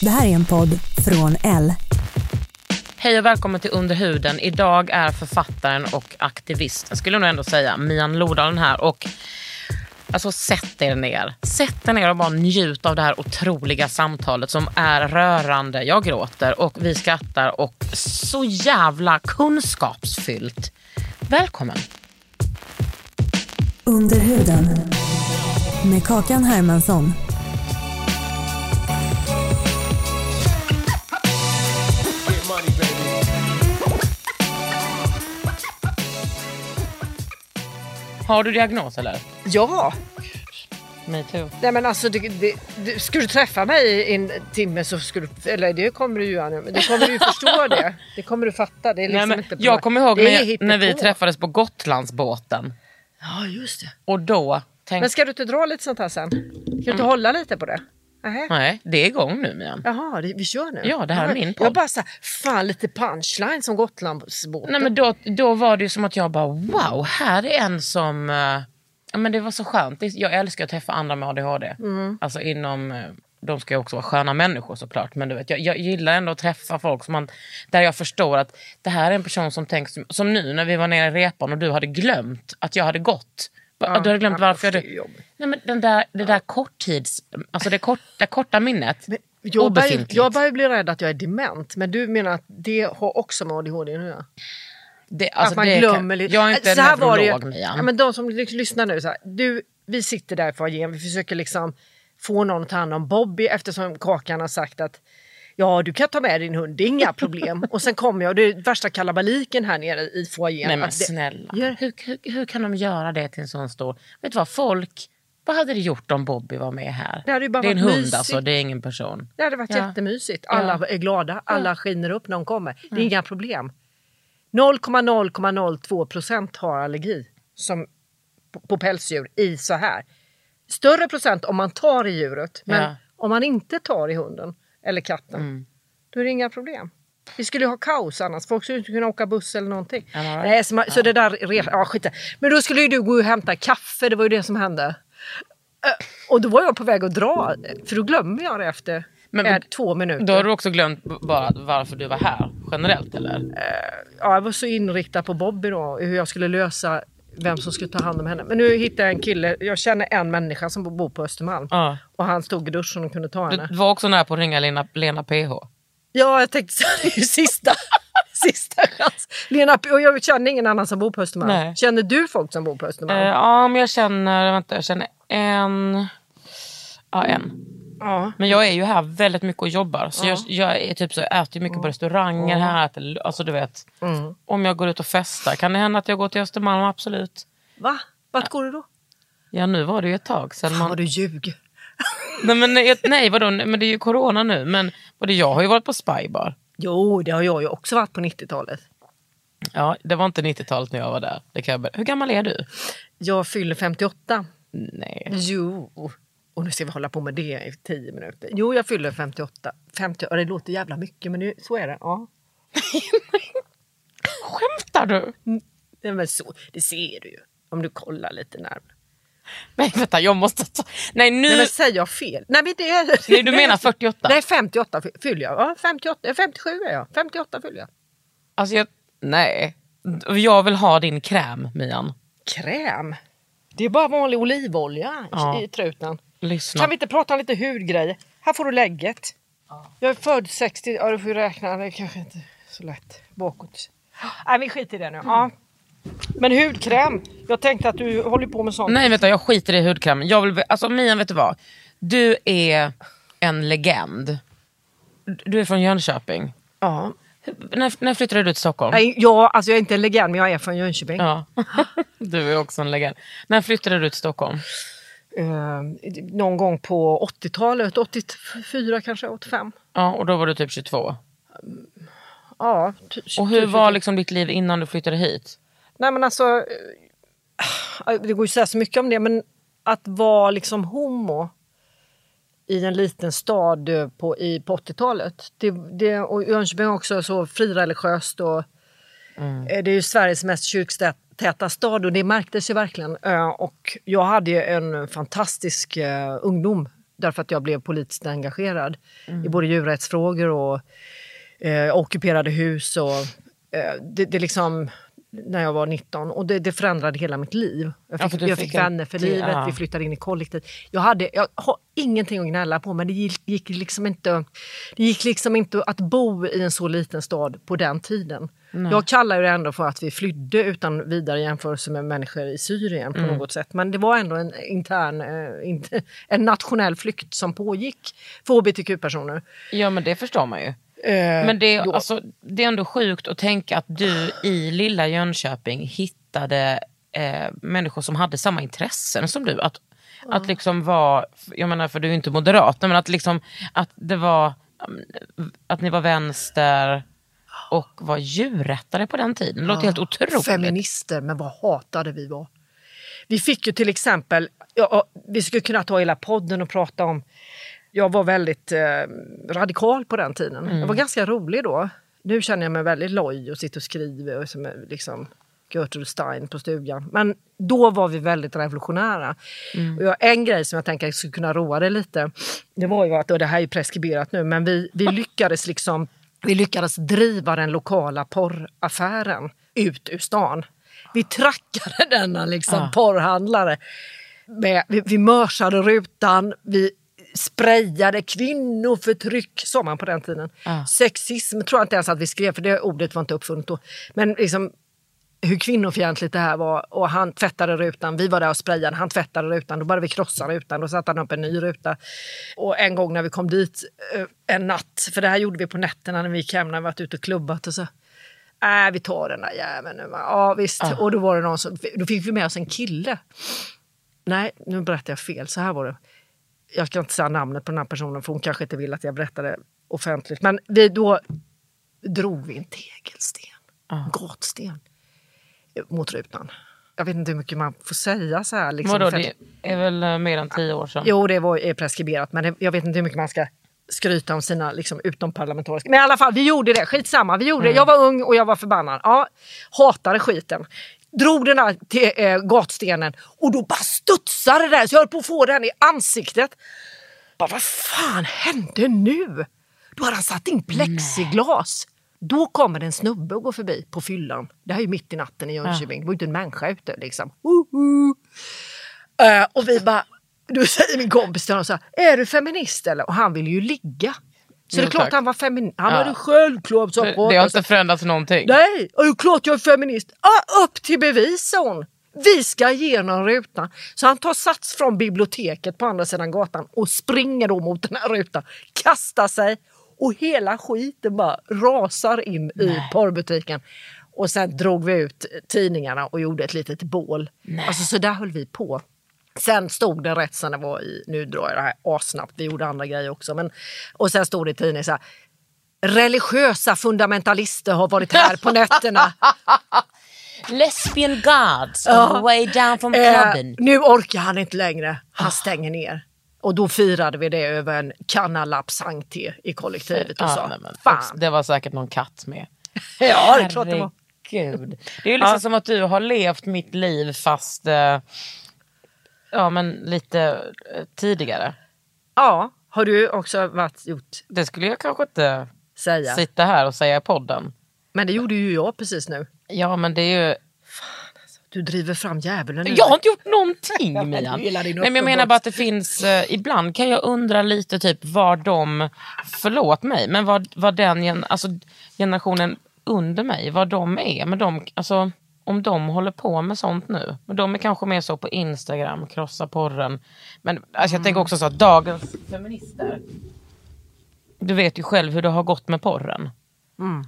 Det här är en podd från L. Hej och välkommen till Under huden. Idag är författaren och aktivisten, skulle jag nog ändå säga, Mian Lodalen här. Och alltså sätt er ner. Sätt er ner och bara njut av det här otroliga samtalet som är rörande. Jag gråter och vi skrattar och så jävla kunskapsfyllt. Välkommen. Under huden. Med Kakan Hermansson. Har du diagnos eller? Ja, Me too. nej men alltså det, det, det, skulle du träffa mig i en timme så skulle du, eller det kommer du ju det kommer du förstå det. Det kommer du fatta. Det är liksom Nej, inte på- jag kommer ihåg när, när vi träffades på Gotlandsbåten. Ja just det. Och då tänkte Men ska du inte dra lite sånt här sen? Ska du inte hålla lite på det? Nähä. Nej, det är igång nu Mian. Jaha, vi kör nu? Ja, det här är min podd. Jag bara såhär, fan lite punchline som Gotlandsbåten. Nej men då, då var det ju som att jag bara wow, här är en som... eh, ja men det var så skönt. Jag älskar att träffa andra med ADHD. Mm. Alltså inom... eh, de ska ju också vara sköna människor såklart. Men du vet, jag, jag gillar ändå att träffa folk som man, där jag förstår att det här är en person som tänker som nu när vi var nere i repan och du hade glömt att jag hade gått. Va- du hade glömt ja, varför jobbigt. Nej, men den där, det där korttids... Alltså det, kort, det korta minnet. jag, börjar, jag börjar bli rädd att jag är dement, men du menar att det har också med ADHD göra? Det, alltså att man glömmer lite. Jag är inte Så här var det ja, men De som lyssnar nu, så här, du, vi sitter där i foajén, vi försöker liksom få någon att ta hand om Bobby eftersom Kakan har sagt att Ja, du kan ta med din hund, det är inga problem. och sen kommer jag och det är värsta kalabaliken här nere i foajén. Nej men det- snälla, hur, hur, hur kan de göra det till en sån stor... Vet du vad, folk... Vad hade det gjort om Bobby var med här? Det hade ju bara är en hund mysigt. alltså, det är ingen person. Det hade varit Ja. jättemysigt. Alla är glada, alla skiner upp när de kommer. Det är Mm. inga problem. 0,002 procent har allergi som, på, på pälsdjur i så här. Större procent om man tar i djuret, men Ja. om man inte tar i hunden eller katten, Mm. då är det inga problem. Vi skulle ju ha kaos annars. Folk skulle inte kunna åka buss eller någonting. Right? Nej, så, man, så det där... Ja, skit. Men då skulle ju du gå och hämta kaffe, det var ju det som hände. Eh, Och då var jag på väg att dra, för då glömmer jag det efter Men- eh, två minuter. Då har du också glömt bara varför du var här generellt eller? ja, jag var så inriktad på Bobby då, hur jag skulle lösa vem som skulle ta hand om henne. Men nu hittade jag en kille, jag känner en människa som bor på Östermalm. Ja. Och han stod i duschen och kunde ta henne. Du var också nära på att ringa Lena, Lena PH. Ja, jag tänkte så här, det är ju sista, sista chans. Lena, och jag känner ingen annan som bor på Östermalm. Nej. Känner du folk som bor på Östermalm? Eh, ja men jag känner, vänta jag känner en... Ja en. Ja. Men jag är ju här väldigt mycket och jobbar. Så jag, jag är typ så, jag äter mycket på restauranger här. Äter, alltså du vet. Mm. Om jag går ut och festar kan det hända att jag går till Östermalm, absolut. Va? Vart går du då? Ja nu var det ju ett tag sedan Fan man... vad du ljuger. Nej, men, nej, nej vadå, men det är ju corona nu. Men både jag har ju varit på Spybar. Jo, det har jag ju också varit på 90-talet. Ja, det var inte 90-talet när jag var där. Det kan jag Hur gammal är du? Jag fyller 58. Nej. Jo. Och nu ska vi hålla på med det i 10 minuter. Jo, jag fyller 58. 50, ja, det låter jävla mycket, men det, så är det. Ja. Skämtar du? Nej, men så, det ser du ju. Om du kollar lite närmare. Nej vänta, jag måste ta... Nej nu... Nej men säger jag fel? Nej men det är... Nej, du menar 48? Nej 58 fy- fyller jag. Ja, 58, 57 är jag. 58 fyller jag. Alltså jag... Nej. Jag vill ha din kräm, Mian. Kräm? Det är bara vanlig olivolja Ja. i truten. Lyssna. Kan vi inte prata om lite hudgrejer? Här får du lägget. Jag är född 60, ja du får ju räkna, det är kanske inte så lätt bakåt. Nej vi skiter i det nu. Ja. Men hudkräm, jag tänkte att du håller på med sånt. Nej vet du, jag skiter i hudkräm. Jag vill, alltså Mian vet du vad? Du är en legend. Du är från Jönköping. Ja. När, när flyttade du till Stockholm? Nej, ja, alltså jag är inte en legend men jag är från Jönköping. Ja. Du är också en legend. När flyttade du till Stockholm? Eh, någon gång på 80-talet, 84 kanske, 85. Ja, och då var du typ 22. Ja, ty- Och hur var liksom ditt liv innan du flyttade hit? Nej men alltså, eh, det går ju att säga så mycket om det men att vara liksom homo i en liten stad eh, på, i, på 80-talet. Det, det, och Jönköping är också så frireligiöst och eh, det är ju Sveriges mest kyrktäta stad och det märktes ju verkligen. Eh, Och jag hade ju en fantastisk eh, ungdom därför att jag blev politiskt engagerad i både djurrättsfrågor och eh, ockuperade hus och eh, det, det liksom när jag var 19 och det, det förändrade hela mitt liv. Jag Ja, fick, för du jag fick vänner för livet, ja. vi flyttade in i kollektiv. Jag, hade, jag har ingenting att gnälla på men det gick, gick liksom inte, det gick liksom inte att bo i en så liten stad på den tiden. Jag kallar det ändå för att vi flydde utan vidare jämförelse med människor i Syrien på Mm. något sätt. Men det var ändå en intern, eh, en nationell flykt som pågick för hbtq-personer. Ja men det förstår man ju. Eh, Men det, är- alltså, det är ändå sjukt att tänka att du i lilla Jönköping hittade eh, människor som hade samma intressen som du. Att, att liksom vara, jag menar för du är ju inte moderat, men att, liksom, att det var mm, att ni var vänster och var djurrättare på den tiden. Det låter helt otroligt. Feminister, men vad hatade vi var. Vi fick ju till exempel, ja, vi skulle kunna ta hela podden och prata om, jag var väldigt eh, radikal på den tiden. Jag var ganska rolig då. Nu känner jag mig väldigt loj och sitter och skriver och som liksom Gertrude Stein på stugan. Men då var vi väldigt revolutionära. Och jag, en grej som jag tänker skulle kunna roa dig lite, det var ju att, och det här är preskriberat nu, men vi, vi lyckades liksom vi lyckades driva den lokala porraffären ut ur stan. Vi trackade denna liksom porrhandlare. Med, vi, vi mörsade rutan, vi sprayade kvinnoförtryck, sa man på den tiden. Sexism tror jag inte ens att vi skrev, för det ordet var inte uppfunnet då. Men liksom hur kvinnofientligt det här var. Och han tvättade rutan, vi var där och sprayade, han tvättade rutan, då började vi krossa rutan, då satte han upp en ny ruta. Och en gång när vi kom dit eh, en natt, för det här gjorde vi på nätterna när vi gick hem, när vi varit ute och klubbat och så. Äh, vi tar den där jäveln nu. va." Ja visst, och då var det någon som, då fick vi med oss en kille. Nej, nu berättar jag fel, så här var det. Jag ska inte säga namnet på den här personen för hon kanske inte vill att jag berättar det offentligt. Men vi, då drog vi en tegelsten, gatsten, mot rutan. Jag vet inte hur mycket man får säga så här. Liksom, Vadå, det är väl eh, mer än tio år sedan? Jo, det var, är preskriberat, men det, jag vet inte hur mycket man ska skryta om sina liksom, utomparlamentariska... Men i alla fall, vi gjorde det. Skitsamma, vi gjorde det. Jag var ung och jag var förbannad. Ja, hatade skiten. Drog den där till, eh, gatstenen och då bara studsade det där så jag höll på att få den i ansiktet. Bara, vad fan hände nu? Då hade han satt in plexiglas. Då kommer en snubbe och går förbi på fyllan. Det här är ju mitt i natten i Jönköping. Det var ju inte en människa ute. Liksom. Woho! Eh, och vi bara, då säger min kompis till honom så här, är du feminist eller? Och han ville ju ligga. Så det är Jo, klart tack. han var feminist. Han Ja. var det självklart. Så Det, det har inte förändrats någonting. Nej, är det klart jag är feminist. Ah, upp till bevis hon. Vi ska igenom rutan. Så han tar sats från biblioteket på andra sidan gatan och springer då mot den här rutan. Kastar sig och hela skiten bara rasar in i porrbutiken. Och sen drog vi ut tidningarna och gjorde ett litet bål. Alltså så där höll vi på. Sen stod det rätt sen det var i, nu drar jag det här assnabbt, vi gjorde andra grejer också. Men, och sen stod det i tidningen så här, religiösa fundamentalister har varit här på nätterna. Lesbian gods on Ja. the way down from Eh, clubben. nu orkar han inte längre, han stänger ner. Och då firade vi det över en kanna Lapsankte i kollektivet och Ja, sa, men, fan. Det var säkert någon katt med. Ja, det är klart det var. Herregud. Det är ju liksom som att du har levt mitt liv fast eh, ja, men lite eh, tidigare. Ja, har du också varit, gjort, Det skulle jag kanske inte säga. sitta här och säga i podden. Men det gjorde ju jag precis nu. Ja men det är ju, Du driver fram djävulen nu. Jag har inte gjort någonting Mian. Nej, men jag menar bara att det finns, eh, ibland kan jag undra lite typ vad de, förlåt mig, men vad, vad den gen, alltså, generationen under mig, vad de är. Men de, alltså, om de håller på med sånt nu. Men de är kanske mer så på Instagram, krossa porren. Men alltså, jag tänker också så att dagens feminister, du vet ju själv hur det har gått med porren.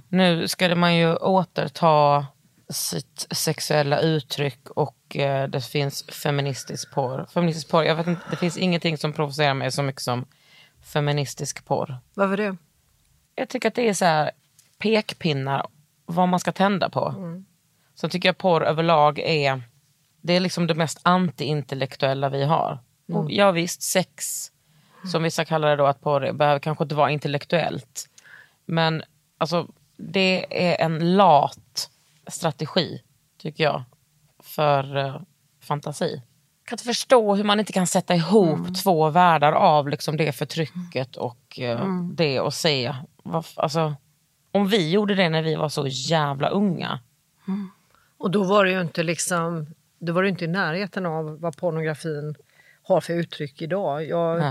Nu ska man ju återta sitt sexuella uttryck och eh, det finns feministisk porr. Feministisk porr, jag vet inte, det finns ingenting som provocerar mig så mycket som feministisk porr. Varför det? Jag tycker att det är så här pekpinnar vad man ska tända på. Så tycker jag porr överlag är, det är liksom det mest anti-intellektuella vi har. Och ja visst, sex, som vissa kallar det då att porr behöver kanske inte vara intellektuellt. Men alltså, det är en lat strategi, tycker jag, för eh, fantasi. Jag kan inte förstå hur man inte kan sätta ihop två världar av liksom det förtrycket och eh, det och se. Alltså, om vi gjorde det när vi var så jävla unga. Och då var det ju inte liksom, då var det inte i närheten av vad pornografin har för uttryck idag. Jag,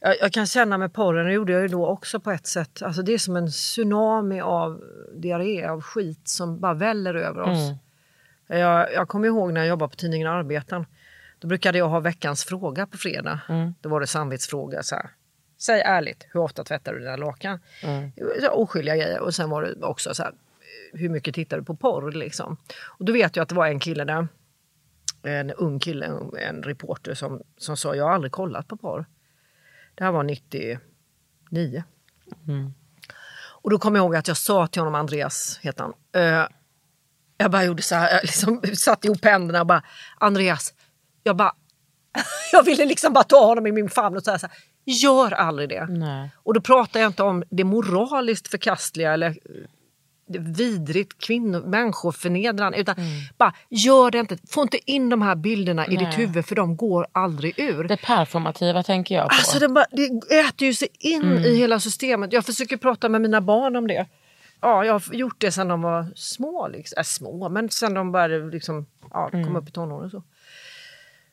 jag, jag kan känna med porren, det gjorde jag ju då också på ett sätt, alltså det är som en tsunami av diarré, av skit som bara väller över oss. Mm. Jag, jag kommer ihåg när jag jobbade på tidningen Arbeten. Då brukade jag ha veckans fråga på fredag. Mm. Då var det samvetsfråga. Så här. Säg ärligt, hur ofta tvättar du dina lakan? Mm. Oskyldiga grejer. Och sen var det också så här, hur mycket tittar du på porr? Liksom. Och då vet jag att det var en kille där, en ung kille, en, reporter som, som sa jag har aldrig kollat på porr. Det här var 99. Och då kommer jag ihåg att jag sa till honom, Andreas heter han, eh, jag bara gjorde så här, jag liksom satte ihop händerna och bara Andreas, jag bara jag ville liksom bara ta honom i min famn och säga så här, gör aldrig det. Nej. Och då pratar jag inte om det moraliskt förkastliga eller vidrigt kvinnor, människoförnedrande utan bara gör det inte. Få inte in de här bilderna i ditt Nej. huvud för de går aldrig ur. Det performativa tänker jag på. Alltså det, bara, det äter ju sig in i hela systemet. Jag försöker prata med mina barn om det. Ja, jag har gjort det sedan de var små. Liksom. Äh, små, men sedan de började liksom, ja, komma upp i tonåren. och Så.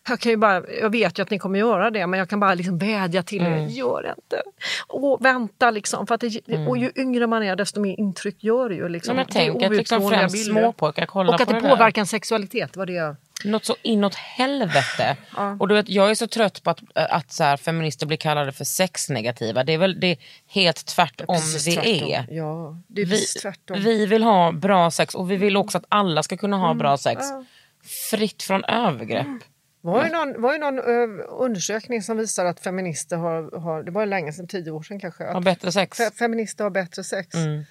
Jag, kan ju bara, jag vet ju att ni kommer göra det, men jag kan bara liksom vädja till er. Gör det inte. Och vänta liksom. För att det, Och ju yngre man är, desto mer intryck gör det ju. Liksom. Men Det tänk att liksom främst småpojkar kollar Och att på det det påverkar en sexualitet. Var det jag... Något så inåt helvete. Och du vet, jag är så trött på att, att så här, feminister blir kallade för sexnegativa. Det är väl det är helt tvärtom Precis vi tvärtom. är. Ja, det är Vi, tvärtom. vi vill ha bra sex och vi vill också att alla ska kunna ha bra sex. Fritt från övergrepp. Var ju någon, var ju någon ö, undersökning som visar att feminister har, har det var länge sedan, tio år sedan kanske, Ha att bättre sex. fe, feminister har bättre sex. Mm.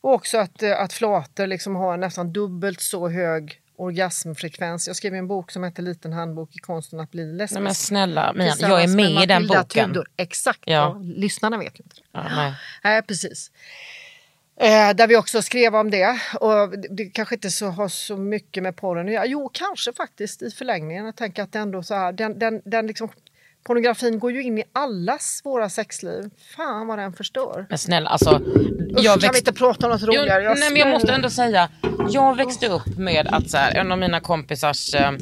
Och också att, eh, att flator liksom har nästan dubbelt så hög orgasmfrekvens. Jag skrev en bok som heter Liten handbok i konsten att bli lesbisk. Nej men snälla Mian, jag är med i den boken. Tudor. Exakt, Ja. ja. lyssnarna vet ju inte. Ja, nej. Nej, precis. Eh, där vi också skrev om det. Och det, det kanske inte så, har så mycket med porren att göra. Jo, kanske faktiskt i förlängningen. Jag tänker att det ändå så här, den, den, den liksom, pornografin går ju in i allas våra sexliv. Fan vad den förstör. Men snälla alltså. Usch, Jag kan vi inte prata om något roligare? Jag nej, men jag måste ändå säga, jag växte upp med att så här, en av mina kompisars eh,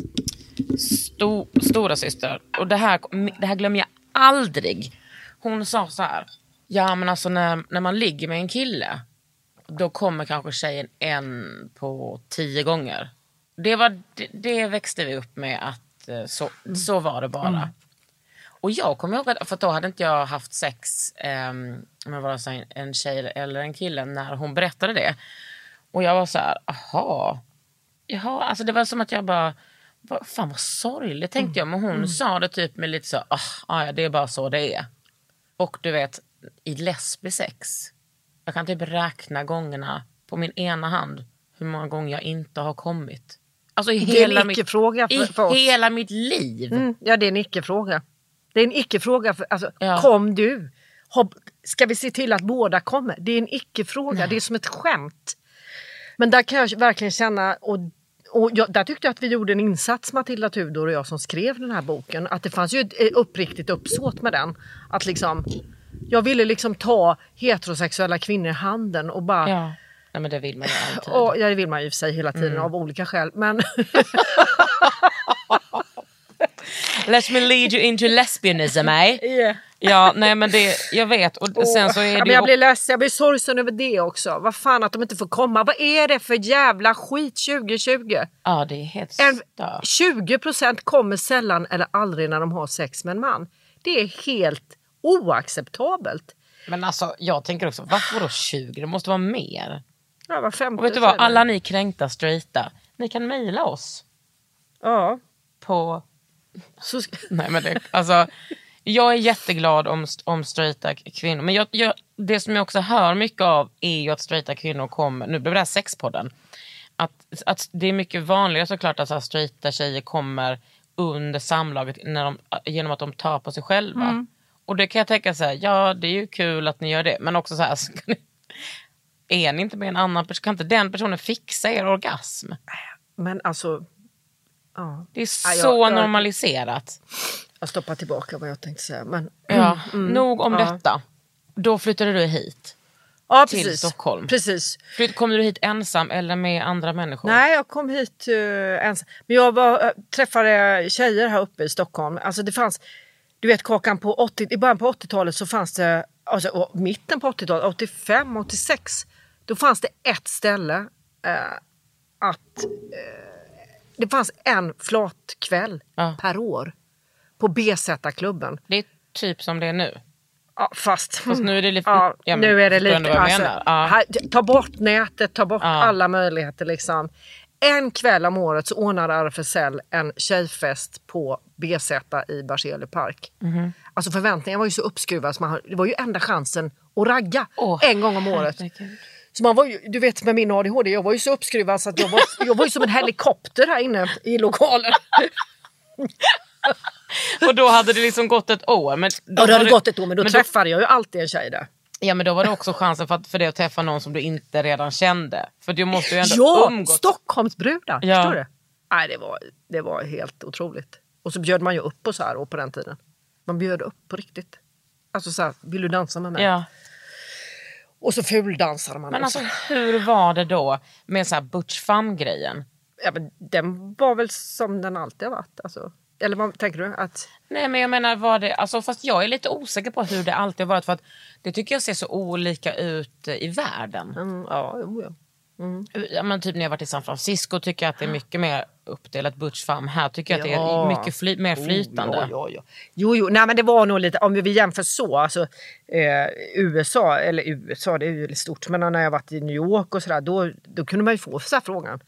sto, stora syster och det här, det här glömmer jag aldrig. Hon sa så här, ja men alltså när, när man ligger med en kille, då kommer kanske tjejen en på tio gånger. Det, var, det, det växte vi upp med att eh, så, så var det bara. Och jag kommer ihåg att, för då hade inte jag haft sex um, med vare sig en tjej eller en kille när hon berättade det. Och jag var så här, aha. Jaha, alltså det var som att jag bara, vad, fan vad sorgligt tänkte jag. Men hon sa det typ med lite så, ah, ah, ja det är bara så det är. Och du vet, i lesbisk sex, jag kan typ räkna gångerna på min ena hand hur många gånger jag inte har kommit. Alltså i Det är en hela, mitt, icke-fråga för, i för oss. hela mitt liv. Mm, ja, det är en icke-fråga. Det är en icke-fråga. För, alltså, Ja. Kom du? Hopp, ska vi se till att båda kommer? Det är en icke-fråga. Det är som ett skämt. Men där kan jag verkligen känna, och, och jag, där tyckte jag att vi gjorde en insats Matilda Tudor och jag som skrev den här boken. Att det fanns ju ett eh, uppriktigt uppsåt med den. Att liksom, jag ville liksom ta heterosexuella kvinnor i handen och bara Ja. Nej men det vill man ju alltid. Och, ja, det vill man ju i och för sig hela tiden Mm. av olika skäl. Men Let me lead you into lesbianism eh? Ja nej men det, jag vet och sen så är ja, det men ju jag blir ledsen, jag blir sorgsen över det också. Vad fan att de inte får komma. Vad är det för jävla skit 2020? Ja det är helt stört. 20% kommer sällan eller aldrig när de har sex med en man. Det är helt oacceptabelt. Men alltså jag tänker också, varför då 20? Det måste vara mer. Ja, var femte Och vet du vad, alla ni kränkta straighta, ni kan mejla oss Ja. på... Så, Nej men det, alltså, jag är jätteglad om, om straighta kvinnor, men jag, jag, det som jag också hör mycket av är ju att straighta kvinnor kommer, nu blev det här sexpodden, att, att det är mycket vanligare såklart att så straighta tjejer kommer under samlaget när de, genom att de tar på sig själva. Och det kan jag tänka så här, ja det är ju kul att ni gör det, men också så här, ska ni, är ni inte med en annan person, kan inte den personen fixa er orgasm? men alltså, ja. Det är Ja, så jag- jag- normaliserat. Jag stoppar tillbaka vad jag tänkte säga. Men, Ja, nog om Mm. ja. detta. Då flyttade du hit. ja, till precis. Stockholm. Precis. Flytt, kom du hit ensam eller med andra människor? Nej, jag kom hit uh, ensam. Men jag var, uh, träffade tjejer här uppe i Stockholm. Alltså det fanns, du vet Kakan, på 80, i början på 80-talet så fanns det, alltså mitten på 80-talet, 85, 86, då fanns det ett ställe eh, att eh, det fanns en flatkväll Ja. per år på BZ-klubben. Det är typ som det är nu. Ja, fast, Fast nu är det lite- Ja, ja, nu är det lite... Alltså, här, ta bort nätet, ta bort alla möjligheter. Liksom. En kväll om året så ordnade RFSL en tjejfest på BZ i Berzelii park. Mhm. Alltså förväntningarna var ju så uppskruvade. Så man, det var ju enda chansen att ragga Åh, en gång om året. herregud. Så man var ju, du vet med min ADHD, jag var ju så uppskruvad så att jag var, jag var ju som en helikopter här inne i lokalen. Och då hade det liksom gått ett år. Men då Ja, det hade gått ett år men då men träffade jag ju alltid en tjej där. Ja men då var det också chansen för, att, för dig att träffa någon som du inte redan kände. För du måste ju ändå Ja, umgås. Stockholmsbrudar! Ja. Förstår du? Nej, det var, det var helt otroligt. Och så bjöd man ju upp så här och på den tiden. Man bjöd upp på riktigt. Alltså så här, vill du dansa med mig? Ja. Och så fuldansade man. Men alltså hur var det då med så här butch grejen? ja, men den var väl som den alltid har varit. Alltså. Eller vad tänker du? Att, Nej men jag menar var det, alltså fast jag är lite osäker på hur det alltid har varit för att det tycker jag ser så olika ut eh, i världen. mm, ja, jo, ja. Ja, men typ när jag varit i San Francisco tycker jag att det är mycket mer uppdelat butch fam. Här tycker jag att det är mycket fly, mer flytande. Oh, ja, ja. Jo, jo, nej men det var nog lite, om vi jämför så, alltså eh, USA, eller USA det är ju stort, men när jag varit i New York och sådär, då, då kunde man ju få så här frågan.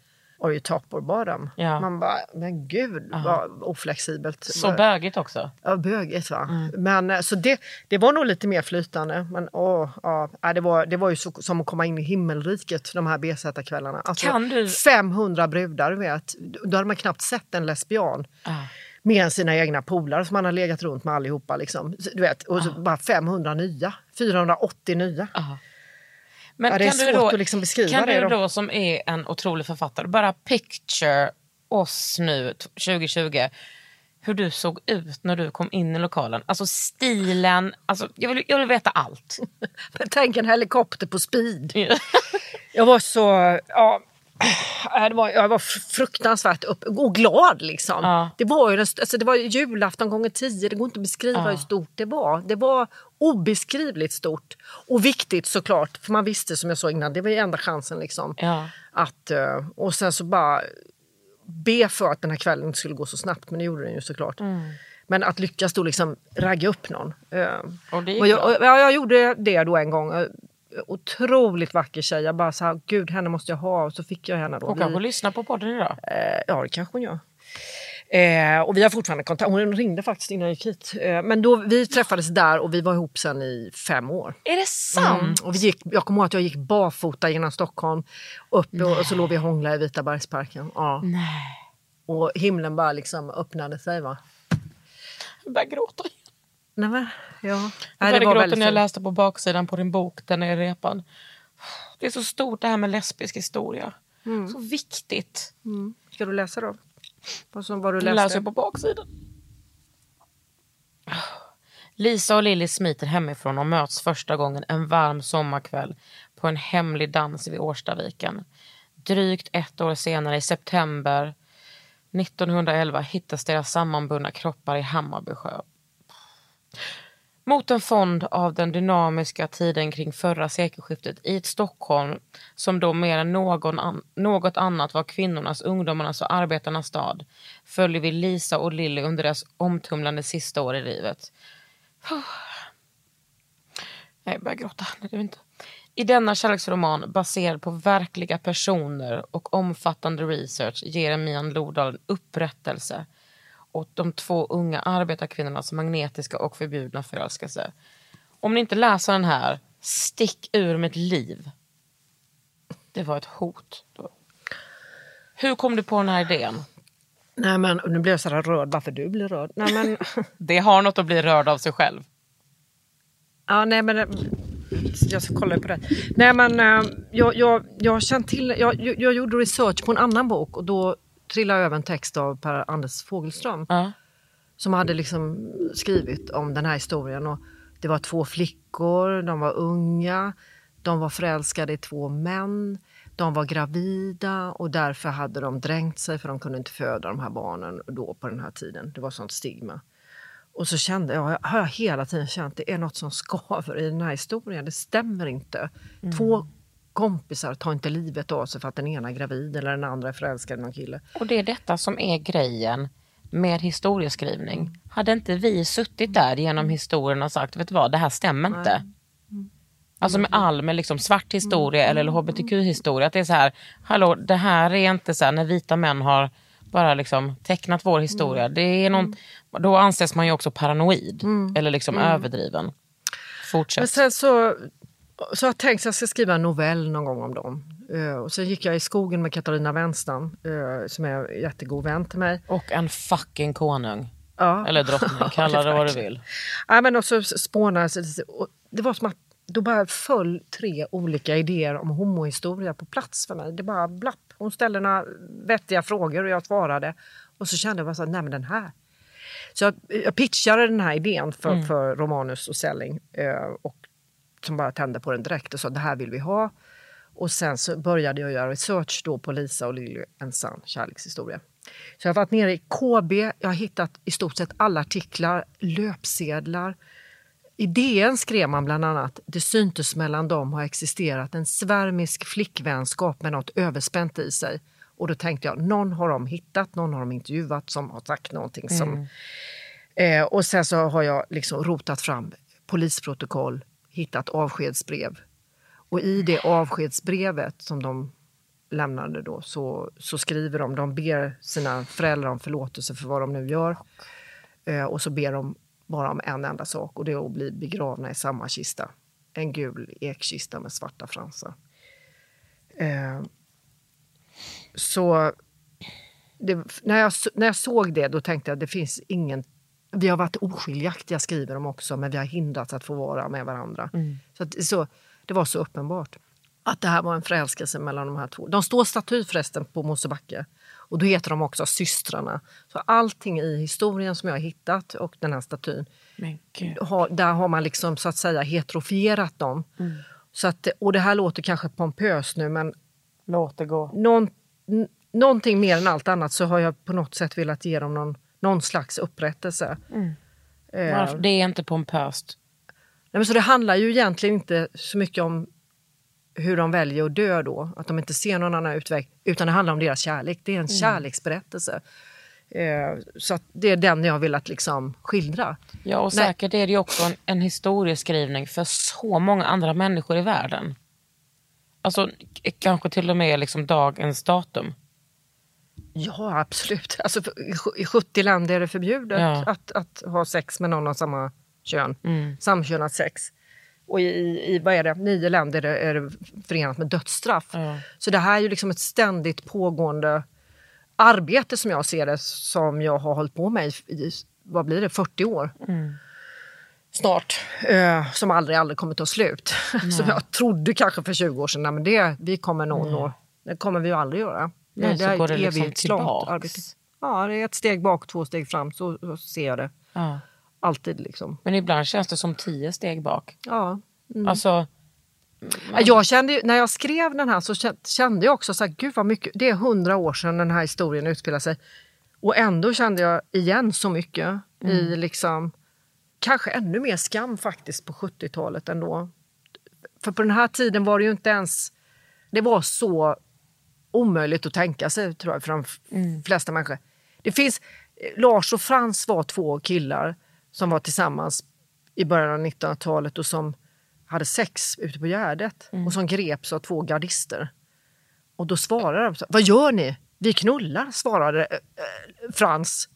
Are you top or bottom? Ja. Man bara, men gud vad oflexibelt. Så bögigt också. Ja, bögigt va. Men eh, så det, det var nog lite mer flytande. Men åh, ja, ja, det, var, det var ju så, som att komma in i himmelriket de här BZ-kvällarna. Alltså, Kan du- 500 brudar, vet. Då hade man knappt sett en lesbian Ah. med sina egna polare som man har legat runt med allihopa. Liksom. Du vet, och så bara 500 nya, 480 nya. Men Ja, det är kan du svårt då, att liksom beskriva kan det du då. som är en otrolig författare bara picture oss nu t- 2020 hur du såg ut när du kom in i lokalen. Alltså stilen, alltså, jag, vill, jag vill veta allt. Tänk en helikopter på speed. Jag var så... Ja, det var, jag var fr- fruktansvärt upp, och glad liksom. Ja. Det var ju alltså, det var ju julafton gånger tio, det går inte att beskriva hur stort det var. Det var obeskrivligt stort. Och viktigt såklart, för man visste som jag sa innan, det var ju enda chansen liksom. Ja. Att, eh, och sen så bara be för att den här kvällen inte skulle gå så snabbt, men det gjorde den ju såklart. Men att lyckas då liksom ragga upp någon. eh, Och det gick och jag, och, ja, jag gjorde det då en gång. Otroligt vacker tjej. Jag bara så här, gud henne måste jag ha. Och så fick jag henne då. Hon Vi- kanske lyssnar på podden idag. Eh, ja, det kanske hon gör. Eh, och vi har fortfarande kontakt. Hon ringde faktiskt innan jag gick hit. Eh, men då, vi träffades där och vi var ihop sen i fem år. Är det sant? Mm. Och vi gick, jag kommer ihåg att jag gick barfota genom Stockholm. Upp och, och så låg vi och hånglade i Vitabergsparken. Ja. Nej. Och himlen bara liksom öppnade sig. Va? Jag börjar gråta. Nej, men, ja. Jag började det var gråta väldigt när jag läste på baksidan på din bok, den är repan. Det är så stort det här med lesbisk historia. Mm. Så viktigt. Ska du läsa då? Vad, som, du Du läste? läser på baksidan. Lisa och Lilly smiter hemifrån och möts första gången en varm sommarkväll på en hemlig dans vid Årstaviken. Drygt ett år senare, i september 1911, hittas deras sammanbundna kroppar i Hammarby sjö. Mot en fond av den dynamiska tiden kring förra sekelskiftet i ett Stockholm som då mer än någon an något annat var kvinnornas, ungdomarnas och arbetarnas stad följer vi Lisa och Lilly under deras omtumlande sista år i livet. Jag börjar gråta. Nej, det är inte. I denna kärleksroman baserad på verkliga personer och omfattande research ger Mian Lodal en upprättelse åt de två unga arbetarkvinnornas magnetiska och förbjudna förälskelse. Om ni inte läser den här, stick ur mitt liv. Det var ett hot. Hur kom du på den här idén? Nej men nu blir jag så här rörd, varför du blir rörd? Nej men, Det har något att bli rörd av sig själv. ja, nej, men jag ska kolla på det. Nej men eh, jag, jag, jag känt till, jag, jag gjorde research på en annan bok och då trillade jag över en text av Per Anders Fogelström. Ja. som hade liksom skrivit om den här historien. Och det var två flickor, de var unga, de var förälskade i två män, de var gravida och därför hade de dränkt sig för de kunde inte föda de här barnen då på den här tiden. Det var sånt stigma. Och så kände jag, har jag hela tiden känt det är något som skaver i den här historien. Det stämmer inte. Två kompisar tar inte livet av sig för att den ena är gravid eller den andra är förälskad i någon kille. Och det är detta som är grejen med historieskrivning. Hade inte vi suttit där genom historien och sagt, vet du vad, det här stämmer inte. Alltså med all med liksom svart historia eller hbtq-historia. Att det är så här, hallå, det här är inte så här när vita män har bara liksom tecknat vår historia. Det är någon, då anses man ju också paranoid eller liksom överdriven. Men Fortsätt. sen så, så jag tänkt att jag ska skriva en novell någon gång om dem. Eh, och sen gick jag i skogen med Katarina Wenstam, eh, som är en jättegod vän till mig. Och en fucking konung. Ja. Eller drottning, kalla det vad du vill. Ja, men och så spånade jag lite, och Det var som att då bara föll tre olika idéer om homohistoria på plats för mig. Det bara blapp. Hon ställde några vettiga frågor och jag svarade. Och så kände jag bara så nej men den här. Så jag, jag pitchade den här idén för, för Romanus och Selling. Eh, och som bara tände på den direkt och sa det här vill vi ha. Och sen så började jag göra research då på Lisa och Lilly, en sann kärlekshistoria. Så jag har varit nere i KB, jag har hittat i stort sett alla artiklar, löpsedlar. I DN skrev man bland annat det syntes mellan dem ha existerat en svärmisk flickvänskap med något överspänt i sig. Och då tänkte jag, någon har de hittat, någon har de intervjuat som har sagt någonting som... Eh, och sen så har jag liksom rotat fram polisprotokoll, hittat avskedsbrev. Och i det avskedsbrevet som de lämnade då så, så skriver de, de ber sina föräldrar om förlåtelse för vad de nu gör. Eh, och så ber de bara om en enda sak och det är att bli begravna i samma kista. En gul ekkista med svarta fransar. Eh, så det, när, jag, när jag såg det då tänkte jag att det finns ingen... Vi har varit oskiljaktiga skriver de också men vi har hindrats att få vara med varandra. Så, att, så Det var så uppenbart att det här var en förälskelse mellan de här två. De står staty förresten på Mosebacke och då heter de också systrarna. Så allting i historien som jag har hittat och den här statyn, har, där har man liksom så att säga heterofierat dem. Så att, och det här låter kanske pompöst nu men Låt det gå. någon, någonting mer än allt annat så har jag på något sätt velat ge dem någon, någon slags upprättelse. Eh, Varför? Det är inte pompöst. Nej, men så det handlar ju egentligen inte så mycket om hur de väljer att dö då, att de inte ser någon annan utväg, utan det handlar om deras kärlek. Det är en kärleksberättelse. Eh, så att det är den jag har velat liksom skildra. Ja, och Nej. säkert är det ju också en, en historieskrivning för så många andra människor i världen. Alltså kanske till och med liksom dagens datum. Ja, absolut. Alltså, i sju- I 70 länder är det förbjudet Ja. att, att ha sex med någon av samma kön. Mm. Samkönat sex. Och i, i, vad är det, nio länder är det, är det förenat med dödsstraff. Ja. Så det här är ju liksom ett ständigt pågående arbete som jag ser det, som jag har hållit på med i, i vad blir det, 40 år. Snart. Eh, som aldrig, aldrig kommer ta slut. som jag trodde kanske för 20 år sedan, men det, vi kommer nog nå. Det kommer vi ju aldrig göra. Nej, så är går det liksom evighetslångt tillbaks. arbete. Ja, det är ett steg bak, två steg fram. Så, så ser jag det. Ja. Alltid liksom. Men ibland känns det som tio steg bak. Ja. Alltså, Ja, Jag kände, när jag skrev den här så kä- kände jag också så här, gud vad mycket, det är hundra år sedan den här historien utspelar sig. Och ändå kände jag igen så mycket i liksom, kanske ännu mer skam faktiskt på 70-talet ändå. För på den här tiden var det ju inte ens, det var så omöjligt att tänka sig tror jag för de f- flesta människor. Det finns, eh, Lars och Frans var två killar som var tillsammans i början av 1900-talet och som hade sex ute på Gärdet och som greps av två gardister. Och då svarade de, vad gör ni? Vi knullar, svarade eh, eh, Frans.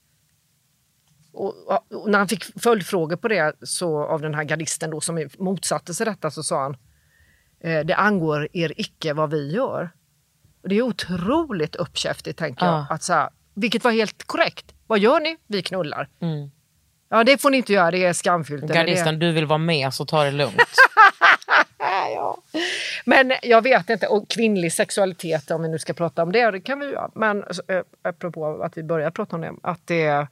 Och, och när han fick följdfrågor på det så, av den här gardisten då, som motsatte sig detta så sa han det angår er icke vad vi gör. Och det är otroligt uppkäftigt tänker jag. Ja. Att så här, vilket var helt korrekt. Vad gör ni? Vi knullar. Mm. Ja det får ni inte göra, det är skamfyllt. det- gardisten, du vill vara med så ta det lugnt. ja. Men jag vet inte, och kvinnlig sexualitet om vi nu ska prata om det, det kan vi göra. Men äh, apropå att vi börjar prata om det, att det,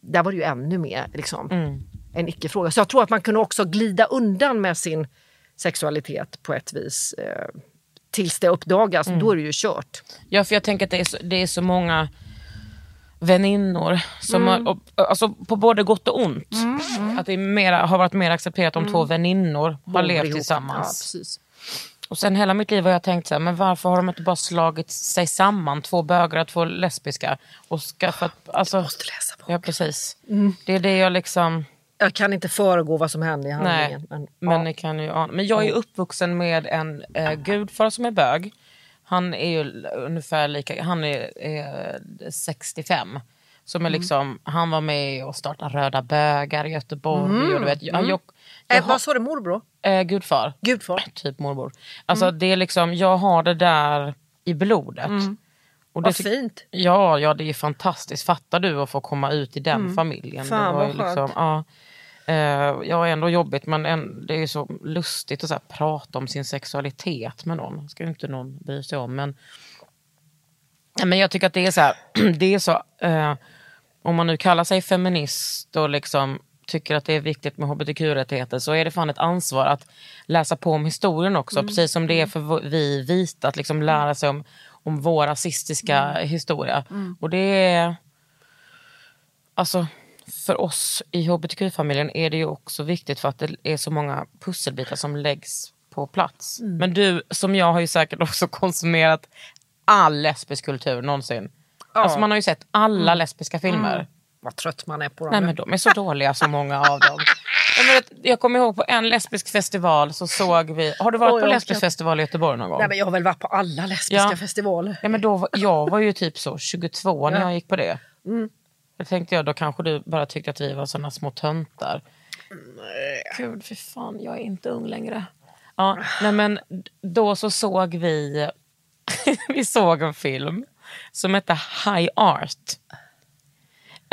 där var det ju ännu mer liksom, en icke-fråga. Så jag tror att man kunde också glida undan med sin sexualitet på ett vis. Eh, tills det uppdagas, då är det ju kört. Ja, för jag tänker att det är så, det är så många väninnor som har, och, alltså, på både gott och ont. Att det mera, har varit mer accepterat om två väninnor har Bor levt tillsammans. Ja. Och sen hela mitt liv har jag tänkt så här, men varför har de inte bara slagit sig samman, två bögar och två lesbiska? Och skaffat, alltså, måste läsa boken. Ja, precis. Det är det jag liksom... Jag kan inte föregå vad som händer i Nej, handlingen. Men, men, ja. ni kan ju ana. Men jag är uppvuxen med en eh, gudfar som är bög. Han är ju ungefär lika, han är eh, 65. Som är Mm. liksom, han var med och startade Röda bögar i Göteborg. Och du vet, jag, jag, jag, eh, vad sa du, morbror? eh, gudfar. Gudfar? Typ mormor. Alltså Mm. det är liksom, jag har det där i blodet. Och det Vad fint. Ja, ja, det är fantastiskt. Fattar du att få komma ut i den familjen? Mm. Fan, det var vad liksom, ja, eh, ja, ändå jobbigt men en, det är så lustigt att så prata om sin sexualitet med någon. ska ju inte någon bry sig om. Men, men jag tycker att det är så här, det är så, eh, om man nu kallar sig feminist och liksom tycker att det är viktigt med hbtq-rättigheter så är det fan ett ansvar att läsa på om historien också. Precis som det är för vi vita att liksom lära sig om, om vår rasistiska historia. Och det är... Alltså, för oss i hbtq-familjen är det ju också viktigt för att det är så många pusselbitar som läggs på plats. Men du, som jag, har ju säkert också konsumerat all lesbisk kultur någonsin. Alltså man har ju sett alla lesbiska filmer. Vad trött man är på dem. Nej men de är så dåliga så många av dem. Jag, vet, jag kommer ihåg på en lesbisk festival så såg vi, har du varit Oj, på lesbisk festival i Göteborg någon gång? Nej, men jag har väl varit på alla lesbiska Ja. festivaler. Ja, men då, jag var ju typ så 22 när Ja. jag gick på det. Då tänkte jag, då kanske du bara tyckte att vi var såna små töntar. Gud, för fan, jag är inte ung längre. Ja, nej men då så såg vi, vi såg en film som hette High Art.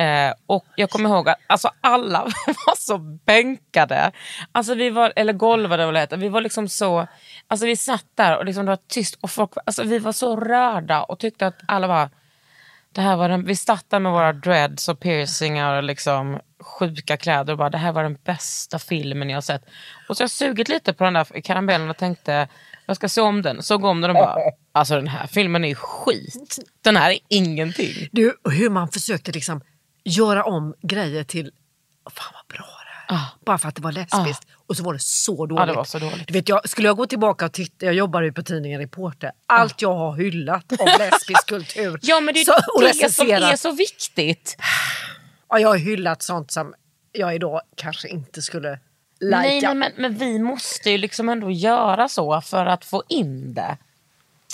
Eh, och jag kommer ihåg att alltså, alla var så bänkade. Alltså, vi var, eller golvade vad det heter. Vi var liksom så... Alltså, vi satt där och liksom, det var tyst. Och folk, alltså, vi var så rörda och tyckte att alla var... Det här var den, vi där med våra dreads och piercingar och liksom sjuka kläder och bara det här var den bästa filmen jag har sett. Och så har jag sugit lite på den där karamellen och tänkte jag ska se om den. Såg om den och bara alltså den här filmen är skit. Den här är ingenting. Du, hur man försökte liksom göra om grejer till, fan vad bra här Bara för att det var lesbiskt. Och så var det så dåligt. Ah. Det var så dåligt. Du vet, jag, skulle jag gå tillbaka och titta, jag jobbar ju på tidningen Reporter. Allt jag har hyllat av lesbisk kultur. Ja men det är så, det som är så viktigt. Ja, jag har hyllat sånt som jag idag kanske inte skulle lajka. Nej, nej men, men vi måste ju liksom ändå göra så för att få in det.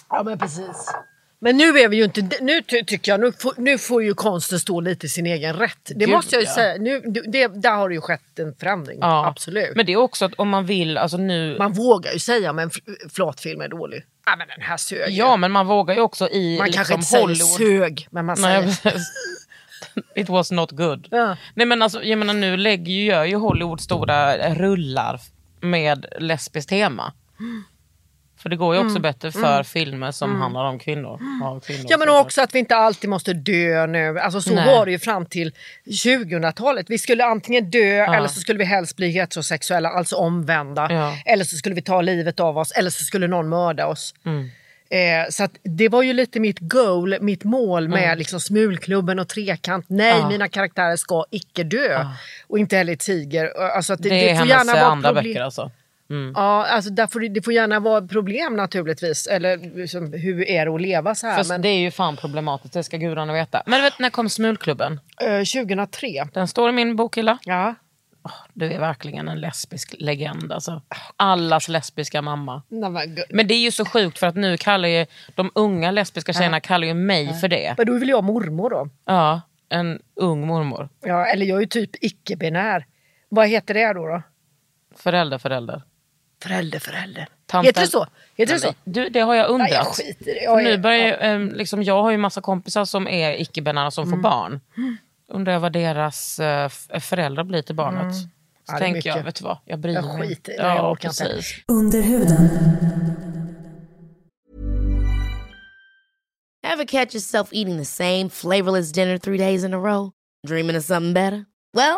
Ja men precis. Men nu är vi ju inte, nu ty- tycker jag, nu får, nu får ju konsten stå lite i sin egen rätt. Det Gud, måste jag ju ja. säga. Nu, det, där har det ju skett en förändring. Ja. Absolut. Men det är också att om man vill, alltså nu... Man vågar ju säga om en fl- flatfilm är dålig. Ja men den här sög ja men man vågar ju också i Man liksom kanske inte säger Hollywood. sög, men man Nej, säger... precis. It was not good. Ja. Nej men alltså, jag menar nu lägger ju, gör ju Hollywood stora rullar med lesbiskt tema. För det går ju också bättre för filmer som handlar om kvinnor. Av kvinnor Mm. Ja men också att vi inte alltid måste dö nu. Alltså så Nej. var det ju fram till 2000-talet. Vi skulle antingen dö eller så skulle vi helst bli heterosexuella, alltså omvända. Ja. Eller så skulle vi ta livet av oss eller så skulle någon mörda oss. Mm. Eh, så det var ju lite mitt goal, mitt mål med liksom smulklubben och trekant. Nej, Mm. Ja. mina karaktärer ska icke dö. Och inte heller tiger. Alltså det, Det är det hennes andra problem- böcker alltså. Ja, alltså där får det, får gärna vara problem naturligtvis. Eller liksom, hur är det att leva så här? För Men, Det är ju fan problematiskt, det ska gudarna veta. Men vet, när kom Smulklubben? eh, 2003. Den står i min bokhylla. Ja. Du är verkligen en lesbisk legend. Alltså. Allas lesbiska mamma. Nej, men, det är ju så sjukt för att nu kallar ju de unga lesbiska tjejerna kallar ju mig för det. men då väl jag mormor då? Ja, en ung mormor. Ja, eller jag är ju typ icke-binär. Vad heter det då? då? Förälder, förälder. Förälder, förälder. Tanten- Heter det så? Heter det så? Du, det har jag undrat. Nej, jag skiter i det. Jag nu börjar, ju, ehm, liksom, jag har ju massa kompisar som är icke-binära som Mm. får barn. Undrar jag vad deras eh, f- föräldrar blir till barnet. Så Mm. Ja, det är tänker jag, vet du vad, jag bryr Jag mig skiter i det, Ja, jag precis. Under huden. Ever catch yourself eating the same flavorless dinner three days in a row? Dreaming of something better? Well,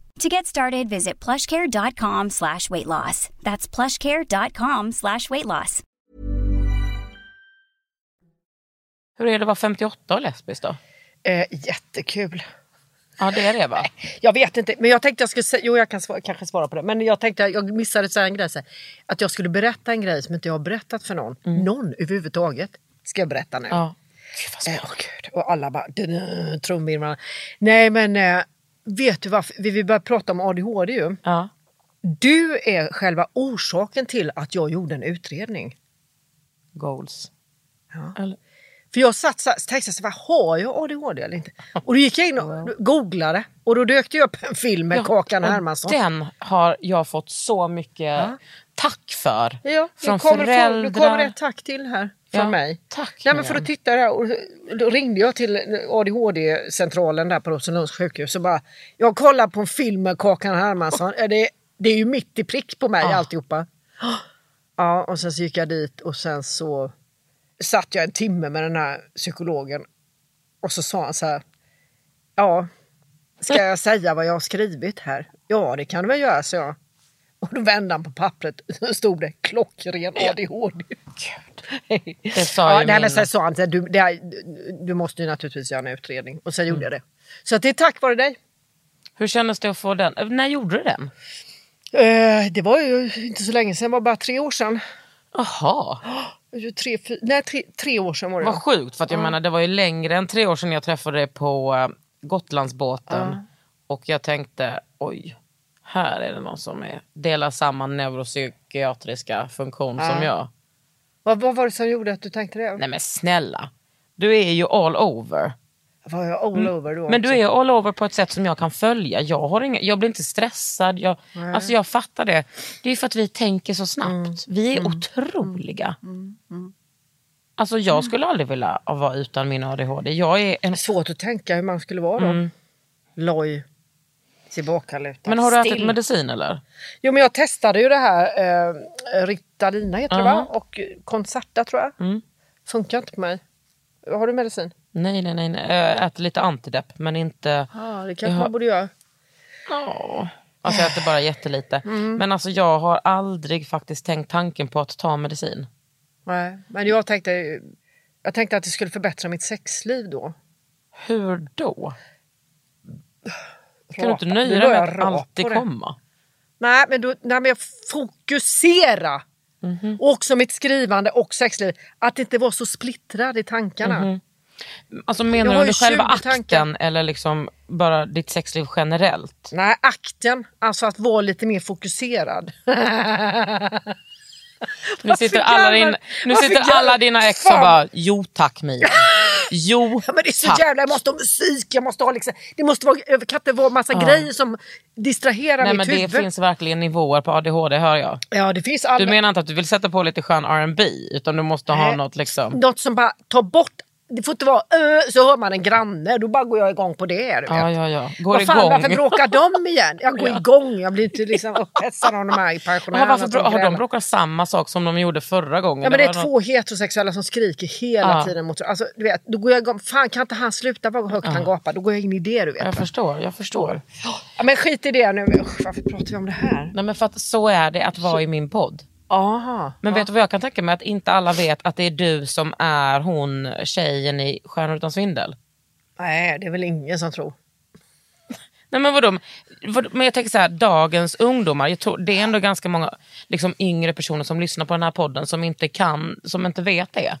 To get started, visit plushcare.com slash weight loss. That's plushcare.com slash weight loss. Hur är det att vara 58 och lesbisk då? Eh, jättekul. Ja det är det va? Jag vet inte, men jag tänkte jag skulle säga, jo jag kan svara, kanske svara på det. Men jag tänkte, jag missade så här en grej, så här, att jag skulle berätta en grej som inte jag har berättat för någon. Någon överhuvudtaget. Ska jag berätta nu. Ja. Gud vad Eh. Och alla bara trumvirvlarna. Nej men eh, vet du varför? Vi vill börja prata om ADHD ju. Ja. Du är själva orsaken till att jag gjorde en utredning. Goals. Ja. Eller, För jag satt så tänkte så här, har jag ADHD eller inte? Och då gick jag in och googlade och då dök det upp en film med Kakan och Hermansson. Den har jag fått så mycket Ja. Tack för. Ja, Från nu kommer, föräldrar. nu kommer det ett tack till här från Ja, mig. tack, Nej, men för att titta där och då ringde jag till ADHD-centralen där på Rosenlunds sjukhus och bara Jag kollar på en film med Kakan Hermansson. Är Det, det är ju mitt i prick på mig Ja. alltihopa. Ja, och sen så gick jag dit och sen så satt jag en timme med den här psykologen och så sa han så här Ja, ska jag säga vad jag har skrivit här? Ja, det kan du väl göra, så jag. Och då vände han på pappret och stod det klockren ADHD. Det sa ja, ju min... sen sa han så du, det här, du måste ju naturligtvis göra en utredning. Och sen gjorde jag det. Så att det är tack vare dig. Hur kändes det att få den? Eh, När gjorde du den? Eh, det var ju inte så länge sedan, det var bara tre år sedan. Jaha, Tre, fy, nej, tre, tre år sedan var det. vad sjukt. För att jag menar, det var ju längre än tre år sedan jag träffade dig på uh, Gotlandsbåten. Och jag tänkte, oj, här är det någon som är, delar samma neuropsykiatriska funktion som jag. Vad, vad var det som gjorde att du tänkte det? Nej men snälla, du är ju all over. Var jag all over då? Mm. Men du är all over på ett sätt som jag kan följa. Jag, har inga, jag blir inte stressad. Jag, alltså jag fattar det. Det är för att vi tänker så snabbt. Mm. Vi är otroliga. Alltså jag skulle aldrig vilja vara utan min ADHD. Jag är en... Svårt att tänka hur man skulle vara då. Loj. Tillbakalutad. Men har du ätit still. medicin eller? Jo men jag testade ju det här eh, Ritalina heter det va? Och Concerta tror jag. Mm. Funkar inte på mig. Har du medicin? Nej, nej, nej. nej. Jag äter lite antidepp men inte... Ja det kanske Jag man borde göra. Ja. Alltså jag äter bara jättelite. Mm. Men alltså jag har aldrig faktiskt tänkt tanken på att ta medicin. Nej. Men jag tänkte, jag tänkte att det skulle förbättra mitt sexliv då. Hur då? Kan du inte nöja dig med jag att alltid komma? Nej, men, då, nej, men jag fokusera. Mhm. Och också mitt skrivande och sexliv. Att inte vara så splittrad i tankarna. Mhm. Alltså Jag menar har du själva 20 akten tankar. eller liksom bara ditt sexliv generellt? Nej, akten. Alltså att vara lite mer fokuserad. Nu sitter, alla, din, nu sitter alla dina ex och bara, jo tack Mia. Jo Ja, men det är så tack. jävla, jag måste ha musik, jag måste ha liksom, det måste vara, det kan inte vara massa grejer som distraherar Nej mitt men det huvud. finns verkligen nivåer på ADHD hör jag. Ja, det finns alla, Du menar inte att du vill sätta på lite skön R&B utan du måste ha Nej. något liksom... något som bara tar bort, det får inte vara "Ö", så hör man en granne, då bara går jag igång på det. Du. Ja, ja, ja. Går Vad fan, igång. varför bråkar de igen? Jag går igång, jag blir inte liksom upphetsad av de här pensionärerna. varför som bro- har de bråkat samma sak som de gjorde förra gången? Ja men det är var något- två heterosexuella som skriker hela Ja. tiden mot alltså, du vet, Då går jag igång, fan kan inte han sluta vad högt han gapar? Då går jag in i det du vet. Jag förstår, jag förstår. Ja, men skit i det nu, Usch, varför pratar vi om det här? Nej men för att så är det att vara i min podd. Aha. Men vet du vad jag kan tänka mig? Att inte alla vet att det är du som är hon tjejen i Stjärnor utan svindel. Nej det är väl ingen som tror. Nej men vadå? Vad- Men jag tänker så här, dagens ungdomar, jag tror, det är ändå ganska många liksom, yngre personer som lyssnar på den här podden som inte kan, som inte vet det.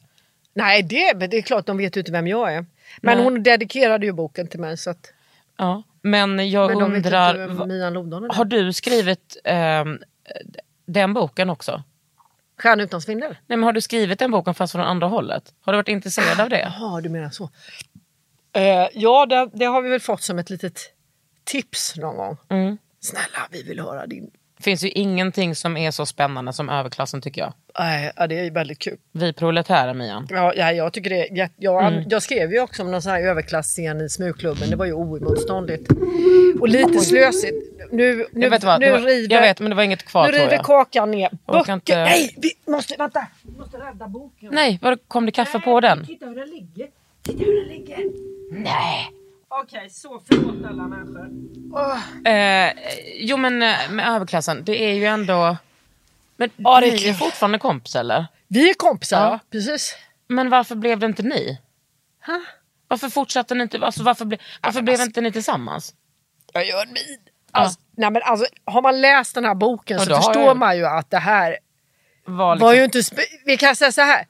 Nej det, men det är klart de vet ju inte vem jag är. Men Nej. hon dedikerade ju boken till mig så att, Ja. Men jag men undrar, har du skrivit ehm, den boken också? Stjärna utan svindel? Nej, men har du skrivit den boken fast från andra hållet? Har du varit intresserad av det? Jaha du menar så. Eh, ja det, det har vi väl fått som ett litet tips någon gång. Mm. Snälla vi vill höra din. Finns ju ingenting som är så spännande som överklassen tycker jag. Nej, ja, det är väldigt kul. Vi proletärer Mian. Ja, ja, jag tycker det. jätte- Jag, Mm. jag skrev ju också om någon sån här överklasscen i smugklubben. Det var ju oemotståndligt. Och lite slösigt. Nu, nu, Jag vet, vad, nu var, river, jag vet men det var inget kvar nu river jag. kakan ner. Böcker. inte- Nej, vi måste, vänta. Vi måste rädda boken. Nej, var, kom det kaffe på den? Titta hur den ligger. Titta hur den ligger. Nej. Okej, så förlåt alla människor. Åh. Eh, jo men eh, med överklassen, det är ju ändå... Men Ja, det är ni är kul. fortfarande kompis eller? Vi är kompisar, Ja. ja. precis. Men varför blev det inte ni? Ha? Varför fortsatte ni inte? Alltså, varför ble, varför blev inte ni tillsammans? Jag gör en min. Alltså, nej, men alltså, har man läst den här boken Ja, så förstår jag. man ju att det här Var liksom, var ju inte... spe- Vi kan säga så här.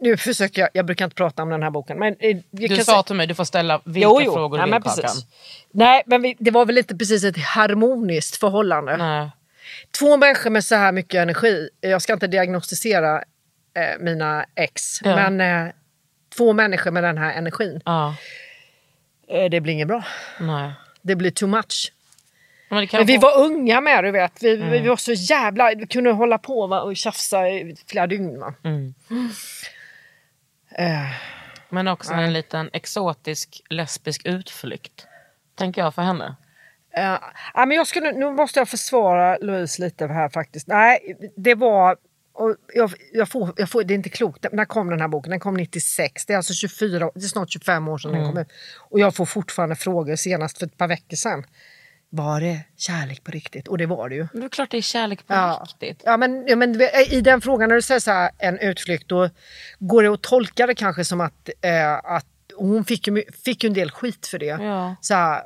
Nu försöker jag, jag brukar inte prata om den här boken. Men eh, du sa säga, till mig du får ställa vilka jo, jo. frågor du vill Kakan. Nej men vi, det var väl inte precis ett harmoniskt förhållande. Nej. Två människor med så här mycket energi. Jag ska inte diagnostisera eh, mina ex. Ja. Men eh, två människor med den här energin. Ja, Eh, det blir inget bra. nej. Det blir too much. Men, Men vi var unga med du vet. Vi, Mm. vi var så jävla... Vi kunde hålla på va, och tjafsa i flera dygn. Va? Mm. Eh, men också en liten exotisk lesbisk utflykt. Tänker jag för henne. eh, ja, men jag skulle, nu måste jag försvara Louise lite här faktiskt. Nej, det var... Och jag, jag får, jag får, det är inte klokt. När kom den här boken? Den kom 96. Det är alltså 24, år- det är snart 25 år sedan Mm. den kom ut. Och jag får fortfarande frågor senast för ett par veckor sedan. Var det kärlek på riktigt? Och det var det ju. Men det är klart det är kärlek på Ja. riktigt. Ja, men, ja, men vet, i den frågan när du säger så här, en utflykt då går det att tolka det kanske som att, eh, att hon fick ju, fick ju en del skit för det. Ja. Så här,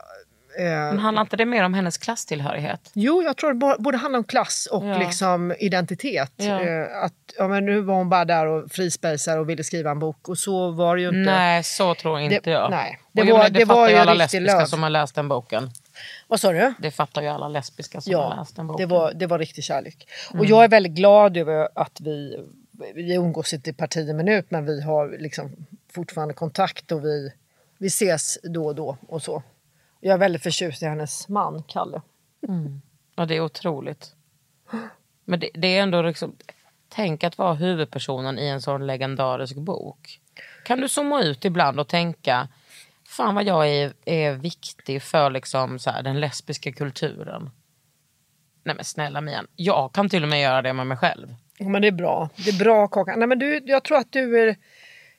eh, Men handlar inte det mer om hennes klasstillhörighet? Jo, jag tror det bo- borde handla om klass och Ja. liksom identitet. Eh, att, ja, men nu var hon bara där och frispejsade och ville skriva en bok och så var det ju inte. Nej, så tror inte Det- jag. nej. Det jag var- menar, det var fattar ju alla lesbiska löv. som har läst den boken. Vad sa du? Det fattar ju alla lesbiska som har Ja, läst den boken. det var, det var riktig kärlek. Mm. Och jag är väldigt glad över att vi, vi umgås inte i parti minut men vi har liksom fortfarande kontakt och vi, vi ses då och då och så. Jag är väldigt förtjust i hennes man, Kalle. Ja, det är otroligt. Men det, det är ändå liksom... Tänk att vara huvudpersonen i en sån legendarisk bok. Kan du zooma ut ibland och tänka fan vad jag är, är viktig för liksom så här, den lesbiska kulturen. Nej men snälla Mian, jag kan till och med göra det med mig själv. Ja, Men det är bra. Det är bra Kakan. Nej, men du, jag tror att du är...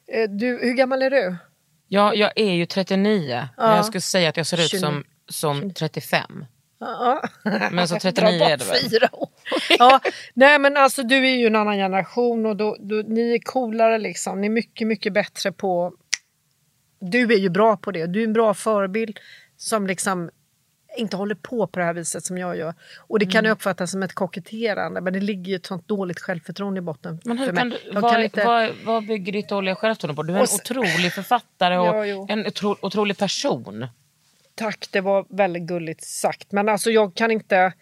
eh, Du, hur gammal är du? Jag, jag är ju 39, men Ja. jag skulle säga att jag ser ut 29. som, som 35. Ja. Men så Dra 39 bort är det väl? Fyra år. ja, nej men alltså du är ju en annan generation och då, då, ni är coolare liksom. Ni är mycket, mycket bättre på... Du är ju bra på det. Du är en bra förebild som liksom inte håller på på det här viset som jag gör. Och det kan Mm. uppfattas som ett koketterande men det ligger ju ett sånt dåligt självförtroende i botten. Men hur kan du, vad, kan inte- vad, vad bygger ditt dåliga självförtroende på? Du är en otrolig författare och Ja, en otro, otrolig person. Tack, det var väldigt gulligt sagt. Men alltså jag kan inte...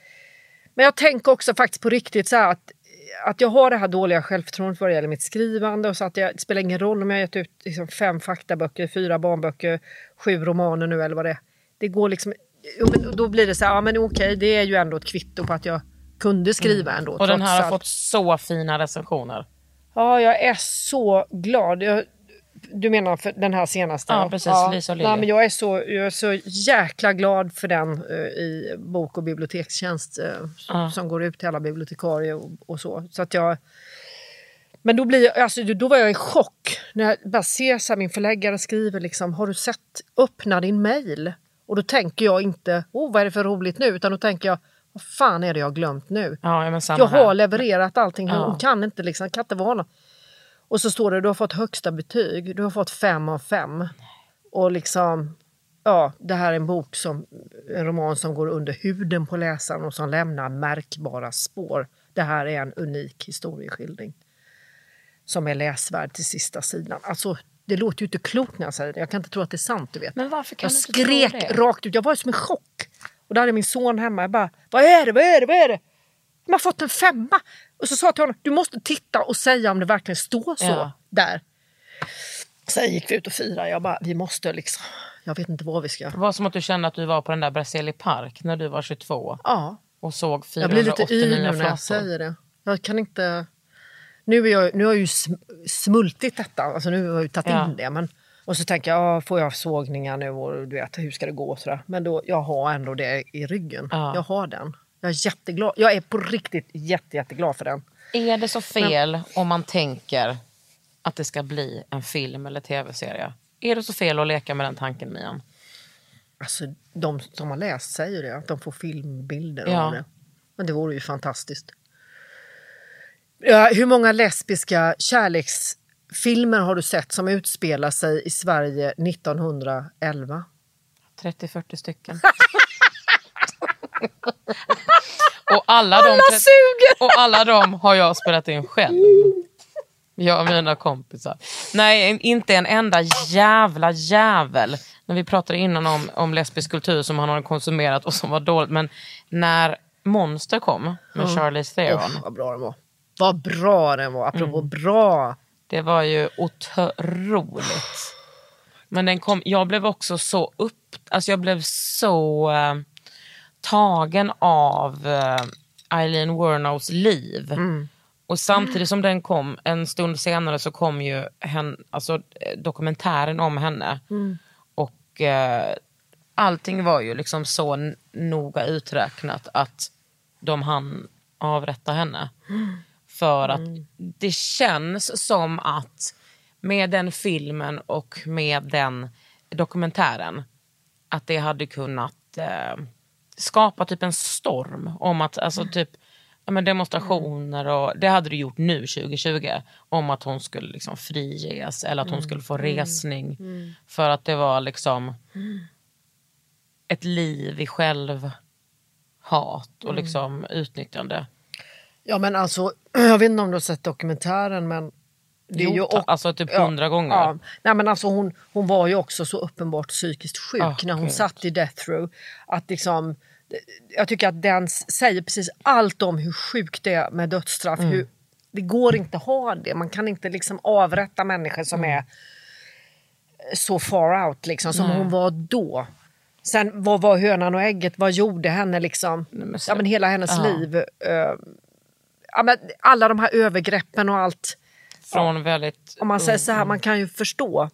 Men jag tänker också faktiskt på riktigt så här att, att jag har det här dåliga självförtroendet vad det gäller mitt skrivande. Och så att jag, det spelar ingen roll om jag har gett ut liksom fem faktaböcker, fyra barnböcker, sju romaner nu eller vad det är. Det går liksom... Men då blir det så här, ja men okej, det är ju ändå ett kvitto på att jag kunde skriva ändå. Och den här har fått så fina recensioner. Ja, jag är så glad. Jag, du menar för den här senaste? Ja, precis. Lisa och Lilja. Nej, men jag, är så, jag är så jäkla glad för den eh, i bok och bibliotekstjänst eh, Ja. som går ut till alla bibliotekarier och, och så. så att jag, men då, blir jag, alltså, då var jag i chock när jag bara ser så här, min förläggare skriver liksom, har du sett, öppna din mail. Och då tänker jag inte, oh vad är det för roligt nu, utan då tänker jag, vad fan är det jag har glömt nu? Ja, ja, Jag har levererat allting. Hon Ja. kan inte liksom, kan inte vara någon. Och så står det, du har fått högsta betyg. Du har fått fem av fem. Och liksom, ja, det här är en bok som, en roman som går under huden på läsaren och som lämnar märkbara spår. Det här är en unik historieskildring. Som är läsvärd till sista sidan. Alltså, det låter ju inte klokt när jag säger det. Jag kan inte tro att det är sant, du vet. Men varför kan Jag du inte skrek rakt ut. Jag var som en chock. Och då hade min son hemma. Jag bara, vad är det, vad är det, vad är det? De har fått en femma. Och så sa jag till honom, du måste titta och säga om det verkligen står så Ja. där. Sen gick vi ut och firade. Jag bara, vi måste liksom, jag vet inte vad vi ska. Det var som att du kände att du var på den där Brasili Park när du var 22 Ja, och såg jag blir lite 489 yr nu när jag säger det. Jag kan inte... Nu, är jag, nu har jag ju sm- smultit detta, alltså nu har jag ju tagit Ja. in det. Men, och så tänker jag, får jag sågningar nu och du vet, hur ska det gå? och Sådär. Men då, jag har ändå det i ryggen. Ja. Jag har den. Jag är jätteglad. Jag är på riktigt jätte, jätteglad för den. Är det så fel om man tänker att det ska bli en film eller tv-serie? Är det så fel att leka med den tanken, Mian? Alltså, de som har läst säger det, att de får filmbilder Ja. av det. Men det vore ju fantastiskt. Ja, hur många lesbiska kärleksfilmer har du sett som utspelar sig i Sverige 1911? 30-40 stycken. och alla, de, Alla 30 suger! och alla de har jag spelat in själv. Jag och mina kompisar. Nej, inte en enda jävla jävel. När vi pratade innan om, om lesbisk kultur som han har konsumerat och som var dåligt. Men när Monster kom med Charlize Theron. Oh, vad bra den var. Vad bra den var, apropå Mm. bra. Det var ju otroligt. Men den kom, jag blev också så upp, alltså jag blev så eh, tagen av eh, Eileen Wernows liv. Och samtidigt som den kom, en stund senare så kom ju hen, alltså, eh, dokumentären om henne. Och eh, allting var ju liksom så noga uträknat att de hann avrätta henne. För att det känns som att med den filmen och med den dokumentären att det hade kunnat eh, skapa typ en storm om att alltså typ ja, men demonstrationer och det hade det gjort nu 2020 om att hon skulle liksom friges eller att hon skulle få resning för att det var liksom ett liv i självhat och liksom utnyttjande. Ja men alltså, jag vet inte om du har sett dokumentären men det är ju också- alltså typ hundra gånger. Ja. Nej, men alltså hon, hon var ju också så uppenbart psykiskt sjuk Ah, när hon gud. satt i death row. Att liksom, jag tycker att den säger precis allt om hur sjukt det är med dödsstraff. Mm. Hur, det går inte att ha det. Man kan inte liksom avrätta människor som Mm. är så far out liksom, som hon var då. Sen vad var hönan och ägget? Vad gjorde henne liksom? ja, men hela hennes Ja. liv. eh, ja, men alla de här övergreppen och allt. Från väldigt... Om man säger så här, man kan ju förstå.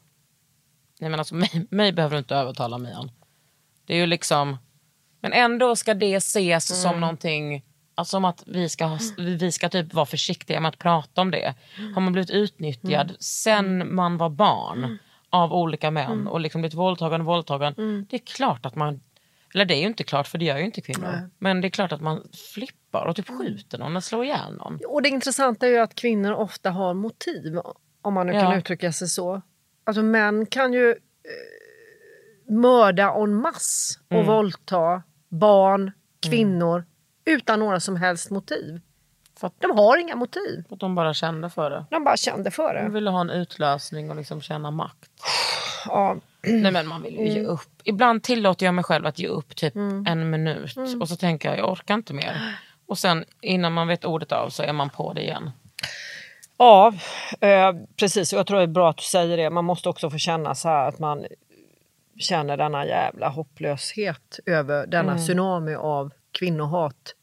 Nej, men alltså, mig, mig behöver du inte övertala Mian. Det är ju liksom... Men ändå ska det ses Mm. som någonting... Alltså som att vi ska, ha, vi ska typ vara försiktiga med att prata om det. Har man blivit utnyttjad Mm. sen man var barn av olika män och liksom blivit våldtagen och våldtagen. Mm. Det är klart att man... Eller det är ju inte klart för det gör ju inte kvinnor. Men det är klart att man flippar och typ Mm. skjuter någon och slår ihjäl någon. Och det intressanta är ju att kvinnor ofta har motiv, om man nu Ja. kan uttrycka sig så. Alltså män kan ju eh, mörda en mass och Mm. våldta barn, kvinnor utan några som helst motiv. För att, De har inga motiv. för att de bara kände för det. De bara kände för De det. ville ha en utlösning och liksom känna makt. Ja, Nej men man vill ju ge upp. Ibland tillåter jag mig själv att ge upp typ en minut. Och så tänker jag, jag orkar inte mer. Och sen innan man vet ordet av så är man på det igen. ja eh, precis. Och jag tror det är bra att du säger det. Man måste också få känna så här att man känner denna jävla hopplöshet över denna tsunami av kvinnohat.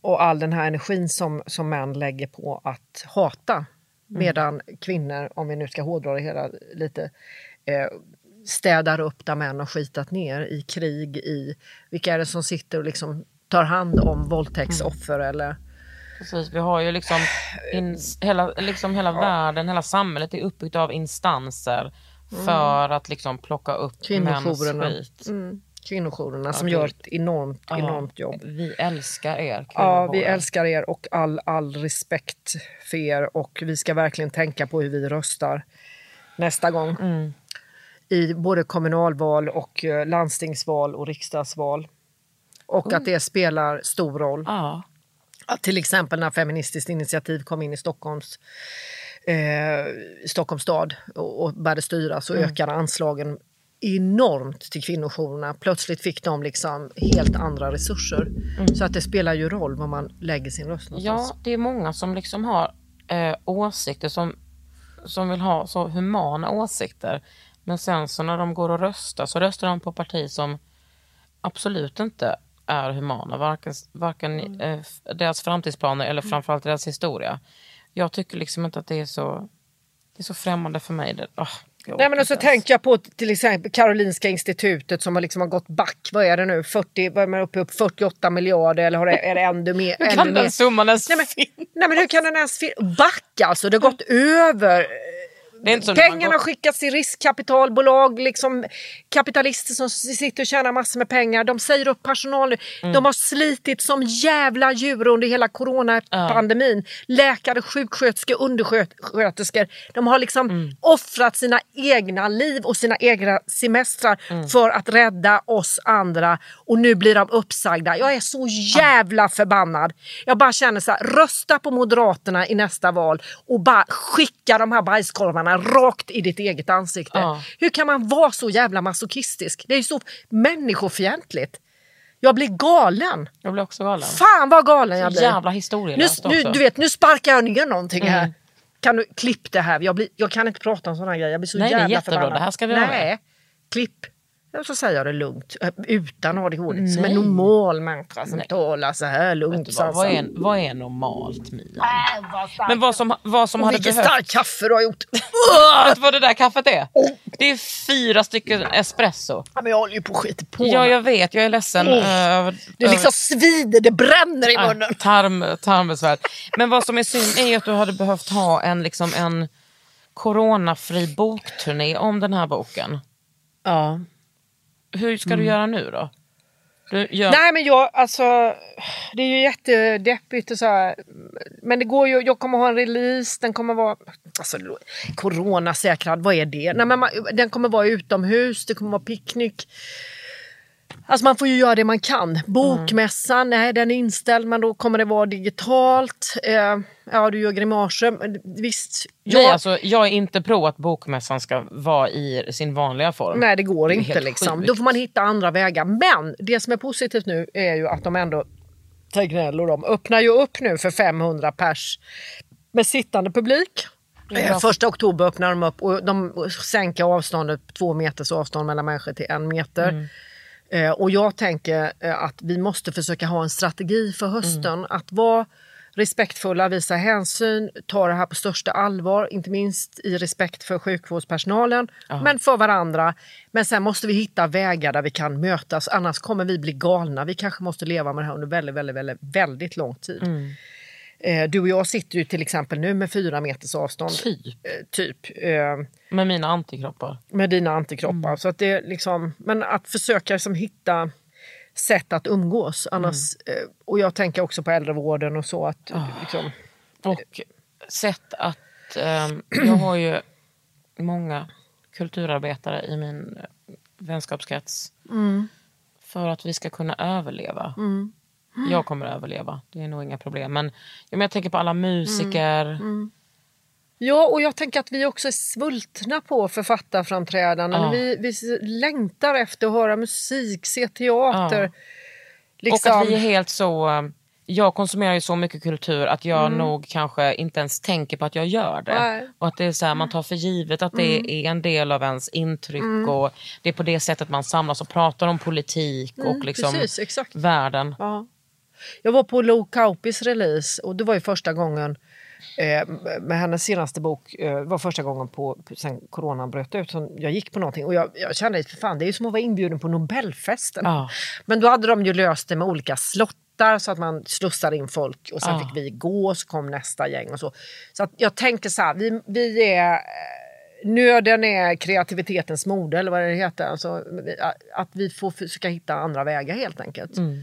Och all den här energin som, som män lägger på att hata. Medan kvinnor, om vi nu ska hårdra det hela lite, eh, städar upp där män har skitat ner i krig, i vilka är det som sitter och liksom tar hand om våldtäktsoffer eller Precis, vi har ju liksom, in, hela, liksom hela världen, hela samhället är uppbyggt av instanser för att liksom plocka upp mäns skit. mm, kvinnojourerna som vi- gör ett enormt, Ja, enormt jobb. Vi älskar er Ja, vi älskar er och all, all respekt för er och vi ska verkligen tänka på hur vi röstar nästa gång. Mm. I både kommunalval och eh, landstingsval och riksdagsval. Och att det spelar stor roll. Ja. Att till exempel när Feministiskt initiativ kom in i Stockholms, eh, Stockholms stad och, och började styra så ökade anslagen enormt till kvinnojourerna. Plötsligt fick de liksom helt andra resurser. Så att det spelar ju roll var man lägger sin röst någonstans. ja, det är många som liksom har eh, åsikter som, som vill ha så humana åsikter. Men sen så när de går och röstar så röstar de på parti som absolut inte är humana. Varken, varken eh, f- deras framtidsplaner eller framförallt deras historia. Jag tycker liksom inte att det är så, det är så främmande för mig. Det, jag Nej, men och så tänker jag på till exempel Karolinska institutet som har, liksom har gått back. Vad är det nu? 40, vad är man uppe på 48 miljarder eller har det, är det ännu mer? Hur ännu kan mer? den summan ens Nej men, finnas? nej men hur kan den ens fin- Back alltså, det har gått över. Pengarna går- har skickats till riskkapitalbolag, liksom kapitalister som sitter och tjänar massor med pengar. De säger upp personal. Mm. De har slitit som jävla djur under hela coronapandemin. Läkare, sjuksköterskor, undersköterskor. De har liksom Mm. offrat sina egna liv och sina egna semestrar Mm. för att rädda oss andra. Och nu blir de uppsagda. Jag är så jävla förbannad. Jag bara känner så här, rösta på Moderaterna i nästa val och bara skicka de här bajskorvarna rakt i ditt eget ansikte. Ja. Hur kan man vara så jävla masochistisk? Det är ju så människofientligt. Jag blir galen. Jag blir också galen. Fan vad galen jag blir. jävla Nu, historielöst nu, också. du vet, nu sparkar jag ner någonting här. Mm. Kan du klipp det här? Jag, blir, jag kan inte prata om sådana grejer. Jag blir så Nej, det är jävla jättebra. förbannad. Det här ska vi ha med. Nej, klipp. Ja, Så säger jag det lugnt, eh, utan ADHD. Som en Nej. normal människa som Nej. talar så här lugnt. Vad, vad, är, vad är normalt Mia? Men vad som, vad som Och hade vilket behövt... starkt kaffe du har gjort! Vet du vad det där kaffet är? Det är fyra stycken espresso. Ja, men jag håller ju på att skita på Ja, jag vet. Jag är ledsen. Oh. eh, över- Det liksom svider, det bränner i över- munnen. äh, tarm, tarmbesvär. Men vad som är synd är ju att du hade behövt ha en, liksom en coronafri bokturné om den här boken. Ja. Hur ska du göra nu då? Du gör... Nej men jag, alltså det är ju jättedeppigt och så här. Men det går ju, jag kommer ha en release, den kommer vara alltså, coronasäkrad, vad är det? Nej, men man, den kommer vara utomhus, det kommer vara picknick. Alltså man får ju göra det man kan. Bokmässan, nej den är inställd men då kommer det vara digitalt. Eh, ja du gör grimaser, visst. Nej, jag- alltså, jag är inte pro att bokmässan ska vara i sin vanliga form. Nej det går Det inte liksom. sjukt. Då får man hitta andra vägar. Men det som är positivt nu är ju att de ändå, Tegnell och de, öppnar ju upp nu för 500 pers med sittande publik. Eh, Första oktober öppnar de upp och de sänker avståndet, två meters avstånd mellan människor till en meter. Mm. Eh, och jag tänker eh, att vi måste försöka ha en strategi för hösten. Mm. Att vara respektfulla, visa hänsyn, ta det här på största allvar. Inte minst i respekt för sjukvårdspersonalen, men för varandra. Men sen måste vi hitta vägar där vi kan mötas, annars kommer vi bli galna. Vi kanske måste leva med det här under väldigt, väldigt, väldigt, väldigt lång tid. Mm. Eh, du och jag sitter ju till exempel nu med fyra meters avstånd. Typ. Eh, typ. Eh, Med mina antikroppar. med dina antikroppar. Så att det är liksom, men att försöka liksom hitta sätt att umgås. Annars, eh, och jag tänker också på äldrevården och så. att liksom, Och sett att ehm, jag har ju många kulturarbetare i min vänskapskrets. För att vi ska kunna överleva. Mm. Jag kommer att överleva, det är nog inga problem. Men, ja, men jag tänker på alla musiker. Mm. Ja, och jag tänker att vi också är svultna på författarframträdanden. Ja. Vi, vi längtar efter att höra musik, se teater. Ja. Liksom. Och att vi är helt så... eh, Jag konsumerar ju så mycket kultur att jag Mm. nog kanske inte ens tänker på att jag gör det. Nej. Mm. Och att det är så här, man tar för givet att det är en del av ens intryck och det är på det sättet man samlas och pratar om politik och liksom Mm, precis, exakt. världen. Ja. Jag var på Lo Kaupis release och det var ju första gången eh, med hennes senaste bok eh, var första gången på, sen coronan bröt ut som jag gick på någonting och jag, jag kände för fan det är ju som att vara inbjuden på Nobelfesten. Ja. Men då hade de ju löst det med olika slottar så att man slussar in folk och sen Ja. fick vi gå och så kom nästa gäng och så. Så att jag tänker så här, vi, vi är eh, Nöden är kreativitetens moder eller vad det heter. Alltså, att vi får försöka hitta andra vägar helt enkelt. Mm.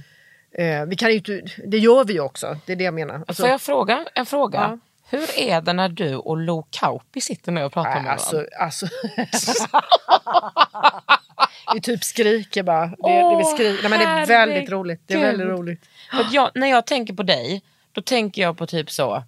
Eh, vi kan inte, det gör vi ju också, det är det jag menar. Alltså, Får jag fråga en fråga? Ja. Hur är det när du och Lo Kauppi sitter ner och pratar med nej, varandra? alltså, alltså. vi typ skriker bara. Det, det vi skriker. Nej, men det är väldigt roligt. Det är väldigt roligt. Jag, när jag tänker på dig, då tänker jag på typ så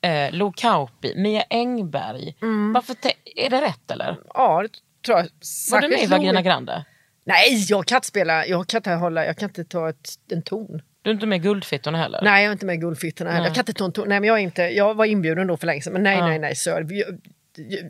eh, Lo Kauppi, Mia Engberg. Mm. Varför är det rätt eller? Ja, det tror jag. Var du med i Vagina. Grande? Nej, jag kan inte spela. Jag kan inte, hålla, jag kan inte ta ett, en ton. Du är inte med Guldfittorna heller? Nej, jag är inte med Guldfittorna heller. Jag kan inte ta en ton. Nej, men jag, är inte, jag var inbjuden då för länge sedan. Men nej, Ja. nej, nej, sir. Vi,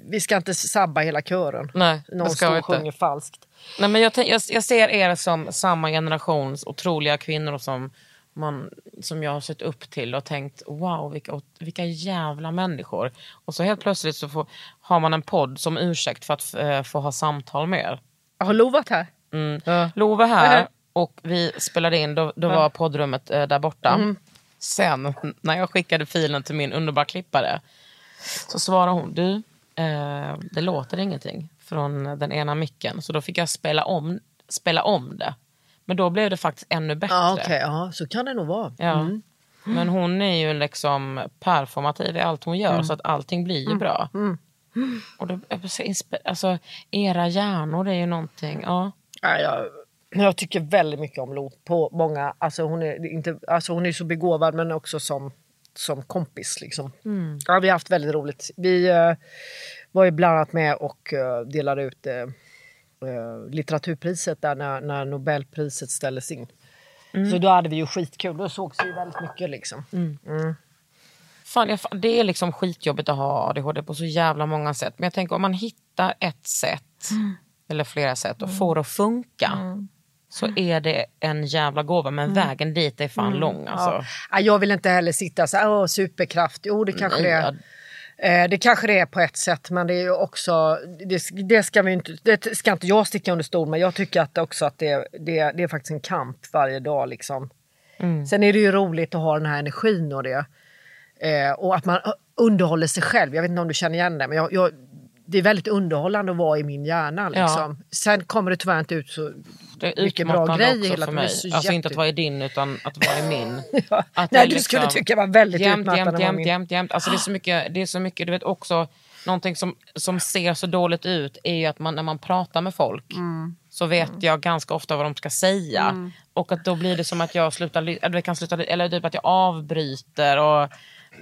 vi ska inte sabba hela kören. Nej, Någon står och sjunger falskt. Nej, men jag, jag, jag ser er som samma generations otroliga kvinnor som, man, som jag har sett upp till och tänkt wow vilka, vilka jävla människor. Och så helt plötsligt så får, har man en podd som ursäkt för att eh, få ha samtal med er. Jag har lovat här. Mm. Ja. Love här Mhm. och vi spelade in, då, då var poddrummet eh, där borta. Mhm. Sen när jag skickade filen till min underbara klippare så svarade hon, du eh, det låter ingenting från den ena micken. Så då fick jag spela om, spela om det. Men då blev det faktiskt ännu bättre. Ja, okej. Ja, så kan det nog vara. Ja. Men hon är ju liksom performativ i allt hon gör Mm. så att allting blir ju bra. Och det, alltså, era hjärnor är ju någonting, ja. Ja, jag, jag tycker väldigt mycket om Lo. På många, alltså hon, är inte, alltså hon är så begåvad men också som, som kompis. Liksom. Ja, vi har haft väldigt roligt. Vi eh, var ju bland annat med och eh, delade ut eh, litteraturpriset där när, när Nobelpriset ställdes in. Så då hade vi ju skitkul. Då sågs vi väldigt mycket. Liksom. Fan, jag, det är liksom skitjobbigt att ha ADHD på så jävla många sätt. Men jag tänker om man hittar ett sätt, eller flera sätt, och får det att funka. Så är det en jävla gåva. Men vägen dit är fan lång alltså. Ja, jag vill inte heller sitta så här, åh superkraft. Jo det kanske Nej, det är. Eh, det kanske det är på ett sätt men det är ju också, det, det, ska, vi inte, det ska inte jag sticka under stol med. Jag tycker att också att det, det, det är faktiskt en kamp varje dag. Liksom. Sen är det ju roligt att ha den här energin och det. Eh, och att man underhåller sig själv. Jag vet inte om du känner igen det men jag, jag, det är väldigt underhållande att vara i min hjärna. Liksom. Sen kommer det tyvärr inte ut så Det är mycket bra grejer också hela för mig. så Alltså inte att jätte- vara i din utan att vara i min. Ja. Att Nej, du skulle tycka det var väldigt jämt, utmattande jämt, jämt, jämt, jämt. Alltså det är så mycket, det är så mycket, du vet också, någonting som, som ser så dåligt ut är ju att man, när man pratar med folk Mm. så vet jag ganska ofta vad de ska säga. Och att då blir det som att jag slutar, eller, kan sluta, eller typ att jag avbryter. Och,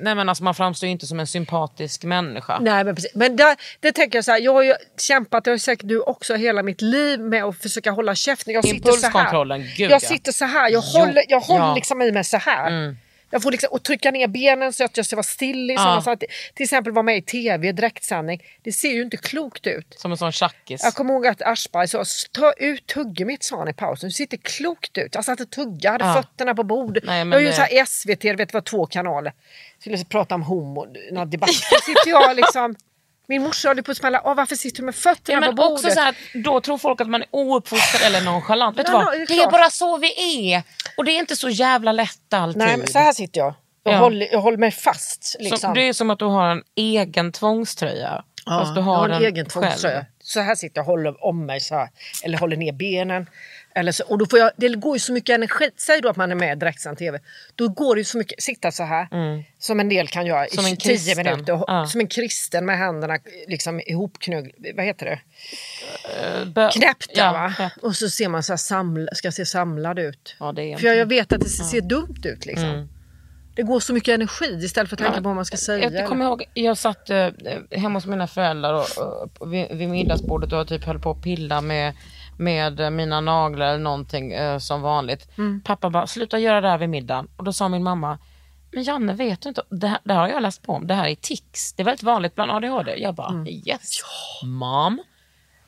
nej men alltså man framstår ju inte som en sympatisk människa. Nej men precis. Men där, det tänker jag så här, jag har ju kämpat, det har säkert du också, hela mitt liv med att försöka hålla käften. Jag sitter så här. Impulskontrollen, gud, Jag ja. sitter så här, jag håller, jag håller ja. liksom i mig så här. Jag får liksom, och trycka ner benen så att jag ska vara still i sådana, så att, Till exempel vara med i tv, direktsändning. Det ser ju inte klokt ut. Som en sån tjackis. Jag kommer ihåg att Aschberg sa ta ut tuggummit sa han i pausen. Du ser klokt ut. Jag satt och tuggade, Ja. fötterna på bordet. Nej, jag har ju det- så här SVT, du vet vad två kanaler. Skulle prata om homo, någon debatt. Då sitter jag liksom Min morsa håller på att smälla av. Varför sitter du med fötterna Ja, men på bordet? också så här, då tror folk att man är ouppfostrad eller nonchalant. Vet Ja, vad? det är Det är bara så vi är. Och det är inte så jävla lätt alltid. Nej, men så här sitter jag. Jag, Ja. håller, jag håller mig fast. Liksom. Som- det är som att du har en egen tvångströja. fast du jag har har en egen själv. tvångströja. Så här sitter jag och håller om mig så här. Eller håller ner benen. Eller så, och då får jag, det går ju så mycket energi. Säg då att man är med i direktsänd tv. Då går det ju så mycket, sitta så här som en del kan göra Mm. Som i en 10 kristen. minuter. och- Ja. Som en kristen med händerna liksom ihopknugg, vad heter det? Bö- Knäppta ja, va? knäppt. Och så ser man så här samla, ska se samlad ut. Ja, För jag, jag vet att det ser dumt ut liksom. Mm. Det går så mycket energi istället för att tänka på vad man ska säga. Jag kommer ihåg, jag satt eh, hemma hos mina föräldrar och, och, vid, vid middagsbordet och typ höll på att pilla med, med eh, mina naglar eller någonting eh, som vanligt. Mm. Pappa bara, sluta göra det här vid middagen. Och då sa min mamma, men Janne vet du inte, det här, det här har jag läst på om, det här är tics. Det är väldigt vanligt bland ADHD. Jag bara, Mm. yes, mom.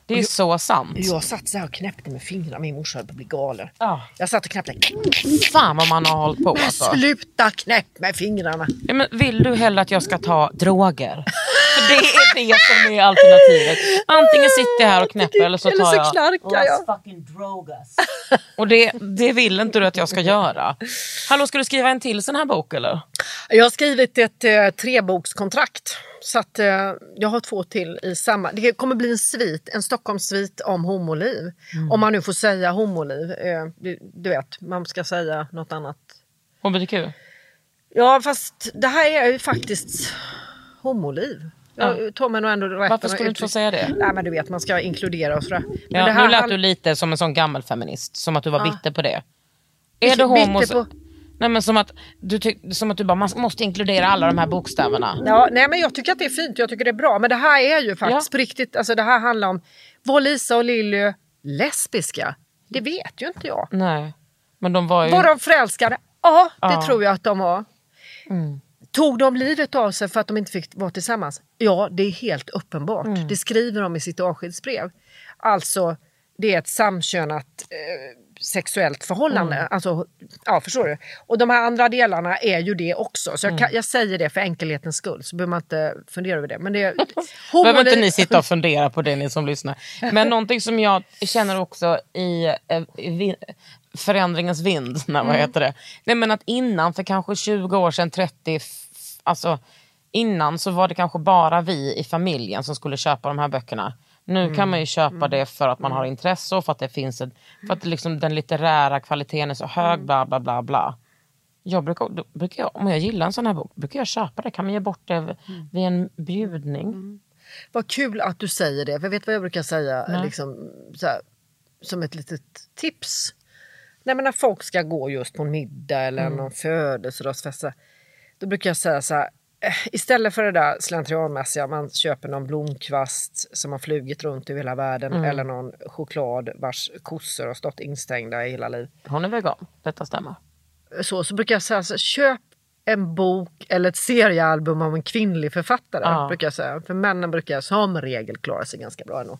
Det är så sant. Jag satt så här och knäppte med fingrarna, min morsa höll på att bli galen. Ja. Jag satt och knäppte. Fan vad man har hållit på alltså. Sluta knäpp med fingrarna! Ja, men vill du hellre att jag ska ta droger? För det är det som är alternativet. Antingen sitter jag här och knäpper eller så Eller tar så jag... knarkar jag. fucking drogas. Och det, det vill inte du att jag ska göra. Hallå, ska du skriva en till sån här bok eller? Jag har skrivit ett eh, trebokskontrakt. Så att eh, jag har två till i samma. Det kommer bli en svit, en Stockholmssvit om homoliv. Om man nu får säga homoliv. Eh, du, du vet, man ska säga något annat. HBTQ? Ja fast det här är ju faktiskt homoliv. Jag tar mig nog ändå rätten Varför skulle du inte få säga det? Nej men du vet man ska inkludera och sådär. Men Ja, det här nu lät du lite som en sån gammelfeminist, som att du var Ja. bitter på det. Är du homo... på- Nej men som att du, som att du bara, man måste inkludera alla de här bokstäverna. Ja, nej men jag tycker att det är fint, jag tycker det är bra. Men det här är ju faktiskt Ja. riktigt, alltså det här handlar om, var Lisa och Lilly lesbiska? Det vet ju inte jag. Nej. Men de var ju... Var de förälskade? Ja, det Ja. tror jag att de var. Mm. Tog de livet av sig för att de inte fick vara tillsammans? Ja, det är helt uppenbart. Mm. Det skriver de i sitt avskedsbrev. Alltså, det är ett samkönat eh, sexuellt förhållande. Mm. Alltså, ja, förstår du? Och de här andra delarna är ju det också. Så jag, Mm. kan, jag säger det för enkelhetens skull, så behöver man inte fundera över det. Men det är, Behöver inte ni sitta och fundera på det ni som lyssnar. Men någonting som jag känner också i, eh, i förändringens vind, Mm. vad heter det? Nej, men att innan för kanske 20 år sedan, 30, f- alltså innan så var det kanske bara vi i familjen som skulle köpa de här böckerna. Nu Mm. kan man ju köpa det för att man har intresse och för att det finns ett, för att liksom den litterära kvaliteten är så hög, Mm. bla bla bla bla. Jag brukar, brukar jag, om jag gillar en sån här bok, brukar jag köpa det. Kan man ge bort det Mm. vid en bjudning? Vad kul att du säger det. För jag vet vad jag brukar säga liksom, här, som ett litet tips. Nej, men när folk ska gå just på en middag eller Mm. någon födelsedagsfest. Då brukar jag säga så här. Eh, Istället för det där slentrianmässiga, man köper någon blomkvast som har flugit runt i hela världen Mm. eller någon choklad vars kossor har stått instängda i hela livet. Hon är vegan, detta stämmer. Så, så brukar jag säga så köp en bok eller ett seriealbum av en kvinnlig författare. Ja. Brukar jag säga. För männen brukar som regel klara sig ganska bra ändå.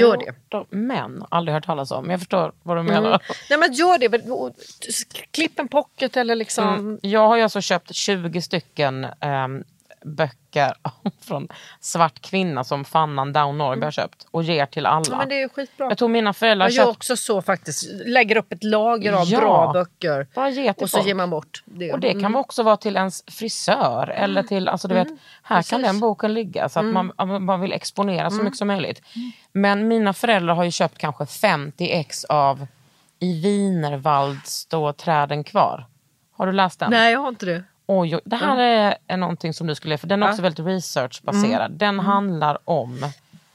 Gör det. De, män, aldrig hört talas om. Jag förstår vad du menar. Mm. Nej men gör det. Klipp en pocket eller liksom. Mm. Jag har ju alltså köpt 20 stycken ehm, böcker från Svart kvinna som Fannan Down Norrby har köpt och ger till alla. Mm. Ja, men det är skitbra. Jag tror mina föräldrar Jag gör köpt, också så faktiskt. Lägger upp ett lager av Ja. bra böcker. Bara ge till och så folk. ger man bort det. och det kan Mm. också vara till ens frisör eller till, alltså du vet, här kan precis. den boken ligga så att man, man vill exponera Mm. så mycket som möjligt. Men mina föräldrar har ju köpt kanske 50 ex av I Wienerwald står träden kvar. Har du läst den? Nej jag har inte det. Oj, oj, det här är, är någonting som du skulle... För den är också väldigt researchbaserad. Den handlar om...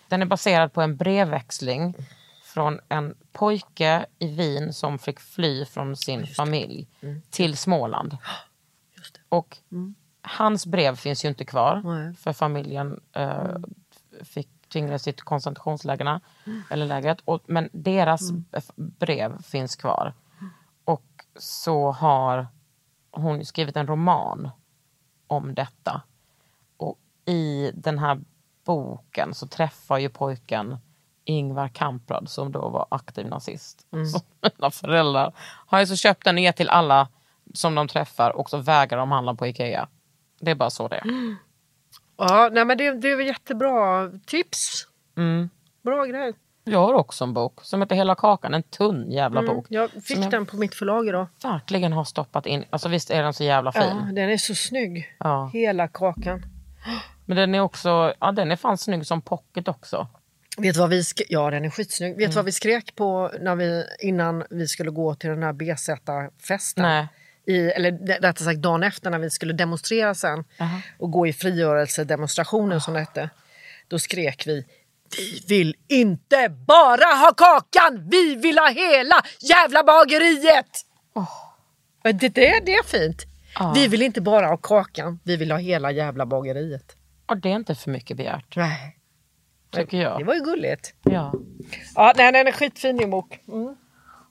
Den är baserad på en brevväxling från en pojke i Wien som fick fly från sin familj till Småland. Och hans brev finns ju inte kvar Nej. för familjen eh, fick tvingades till koncentrationslägren eller lägret. Och, men deras brev finns kvar. Och så har hon skrivit en roman om detta. Och i den här boken så träffar ju pojken Ingvar Kamprad som då var aktiv nazist. Så mina föräldrar har ju så köpt den gett till alla som de träffar och så vägrar de handla på Ikea. Det är bara så det är. Ja, nej, men det, det är väl jättebra tips. Mm. Bra grej. Jag har också en bok som heter Hela kakan, en tunn jävla bok. Jag fick Som jag- den på mitt förlag idag. Verkligen har stoppat in. Alltså visst är den så jävla Ja, fin. den är så snygg. Ja. Hela kakan. Men den är också, ja den är fan snygg som pocket också. Vet vad vi skrek? Ja, den är skitsnygg. Vet Mm. vad vi skrek på när vi, innan vi skulle gå till den här BZ-festen? Nej. I, eller rättare sagt dagen efter när vi skulle demonstrera sen och gå i frigörelsedemonstrationen som det hette. Då skrek vi vi vill inte bara ha kakan, vi vill ha hela jävla bageriet! Men Det, det, det är fint. Vi vill inte bara ha kakan, vi vill ha hela jävla bageriet. Och det är inte för mycket begärt, Nej. tycker Det jag. var ju gulligt. Ja. Ja, nej, den är skitfin din bok. Mm.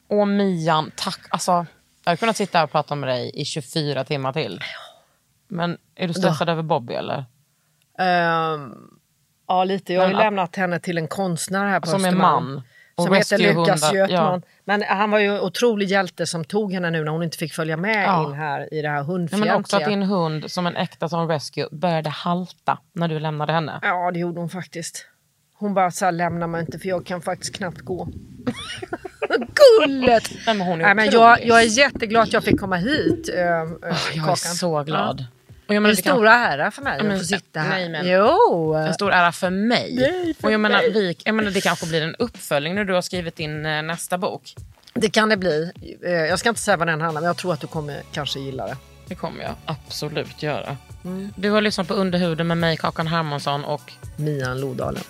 Och Mian, tack. Alltså, jag hade kunnat sitta här och prata med dig i 24 timmar till. Men är du stressad över Bobby eller? Ehm, ja, lite. Jag har ju Men lämnat henne till en konstnär här på Som är Östermalm. man. Och Som heter Lukas Götman. ja. Men han var ju en otrolig hjälte som tog henne nu när hon inte fick följa med Ja. in här i det här Ja, hundfientliga. men också att din hund som en äkta sån rescue började halta när du lämnade henne. Ja, det gjorde hon faktiskt. Hon bara så här, lämna mig inte för jag kan faktiskt knappt gå. Gullet! Nej, men hon är Nej, men jag, jag är jätteglad att jag fick komma hit, äh, Jag är så glad. Och jag Det är menar, en det kan- ära för mig men- att få sitta här. nej, men- Jo! en stor ära för mig. Nej, för och jag menar, vi, jag menar, det kanske blir en uppföljning när du har skrivit din eh, nästa bok. Det kan det bli. Eh, Jag ska inte säga vad den handlar om, men jag tror att du kommer kanske gilla det. Det kommer jag absolut göra. Du har lyssnat på Underhuden med mig, Kakan Hermansson och Mian Lodalen.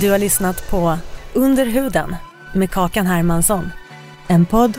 Du har lyssnat på Under huden med Kakan Hermansson. En podd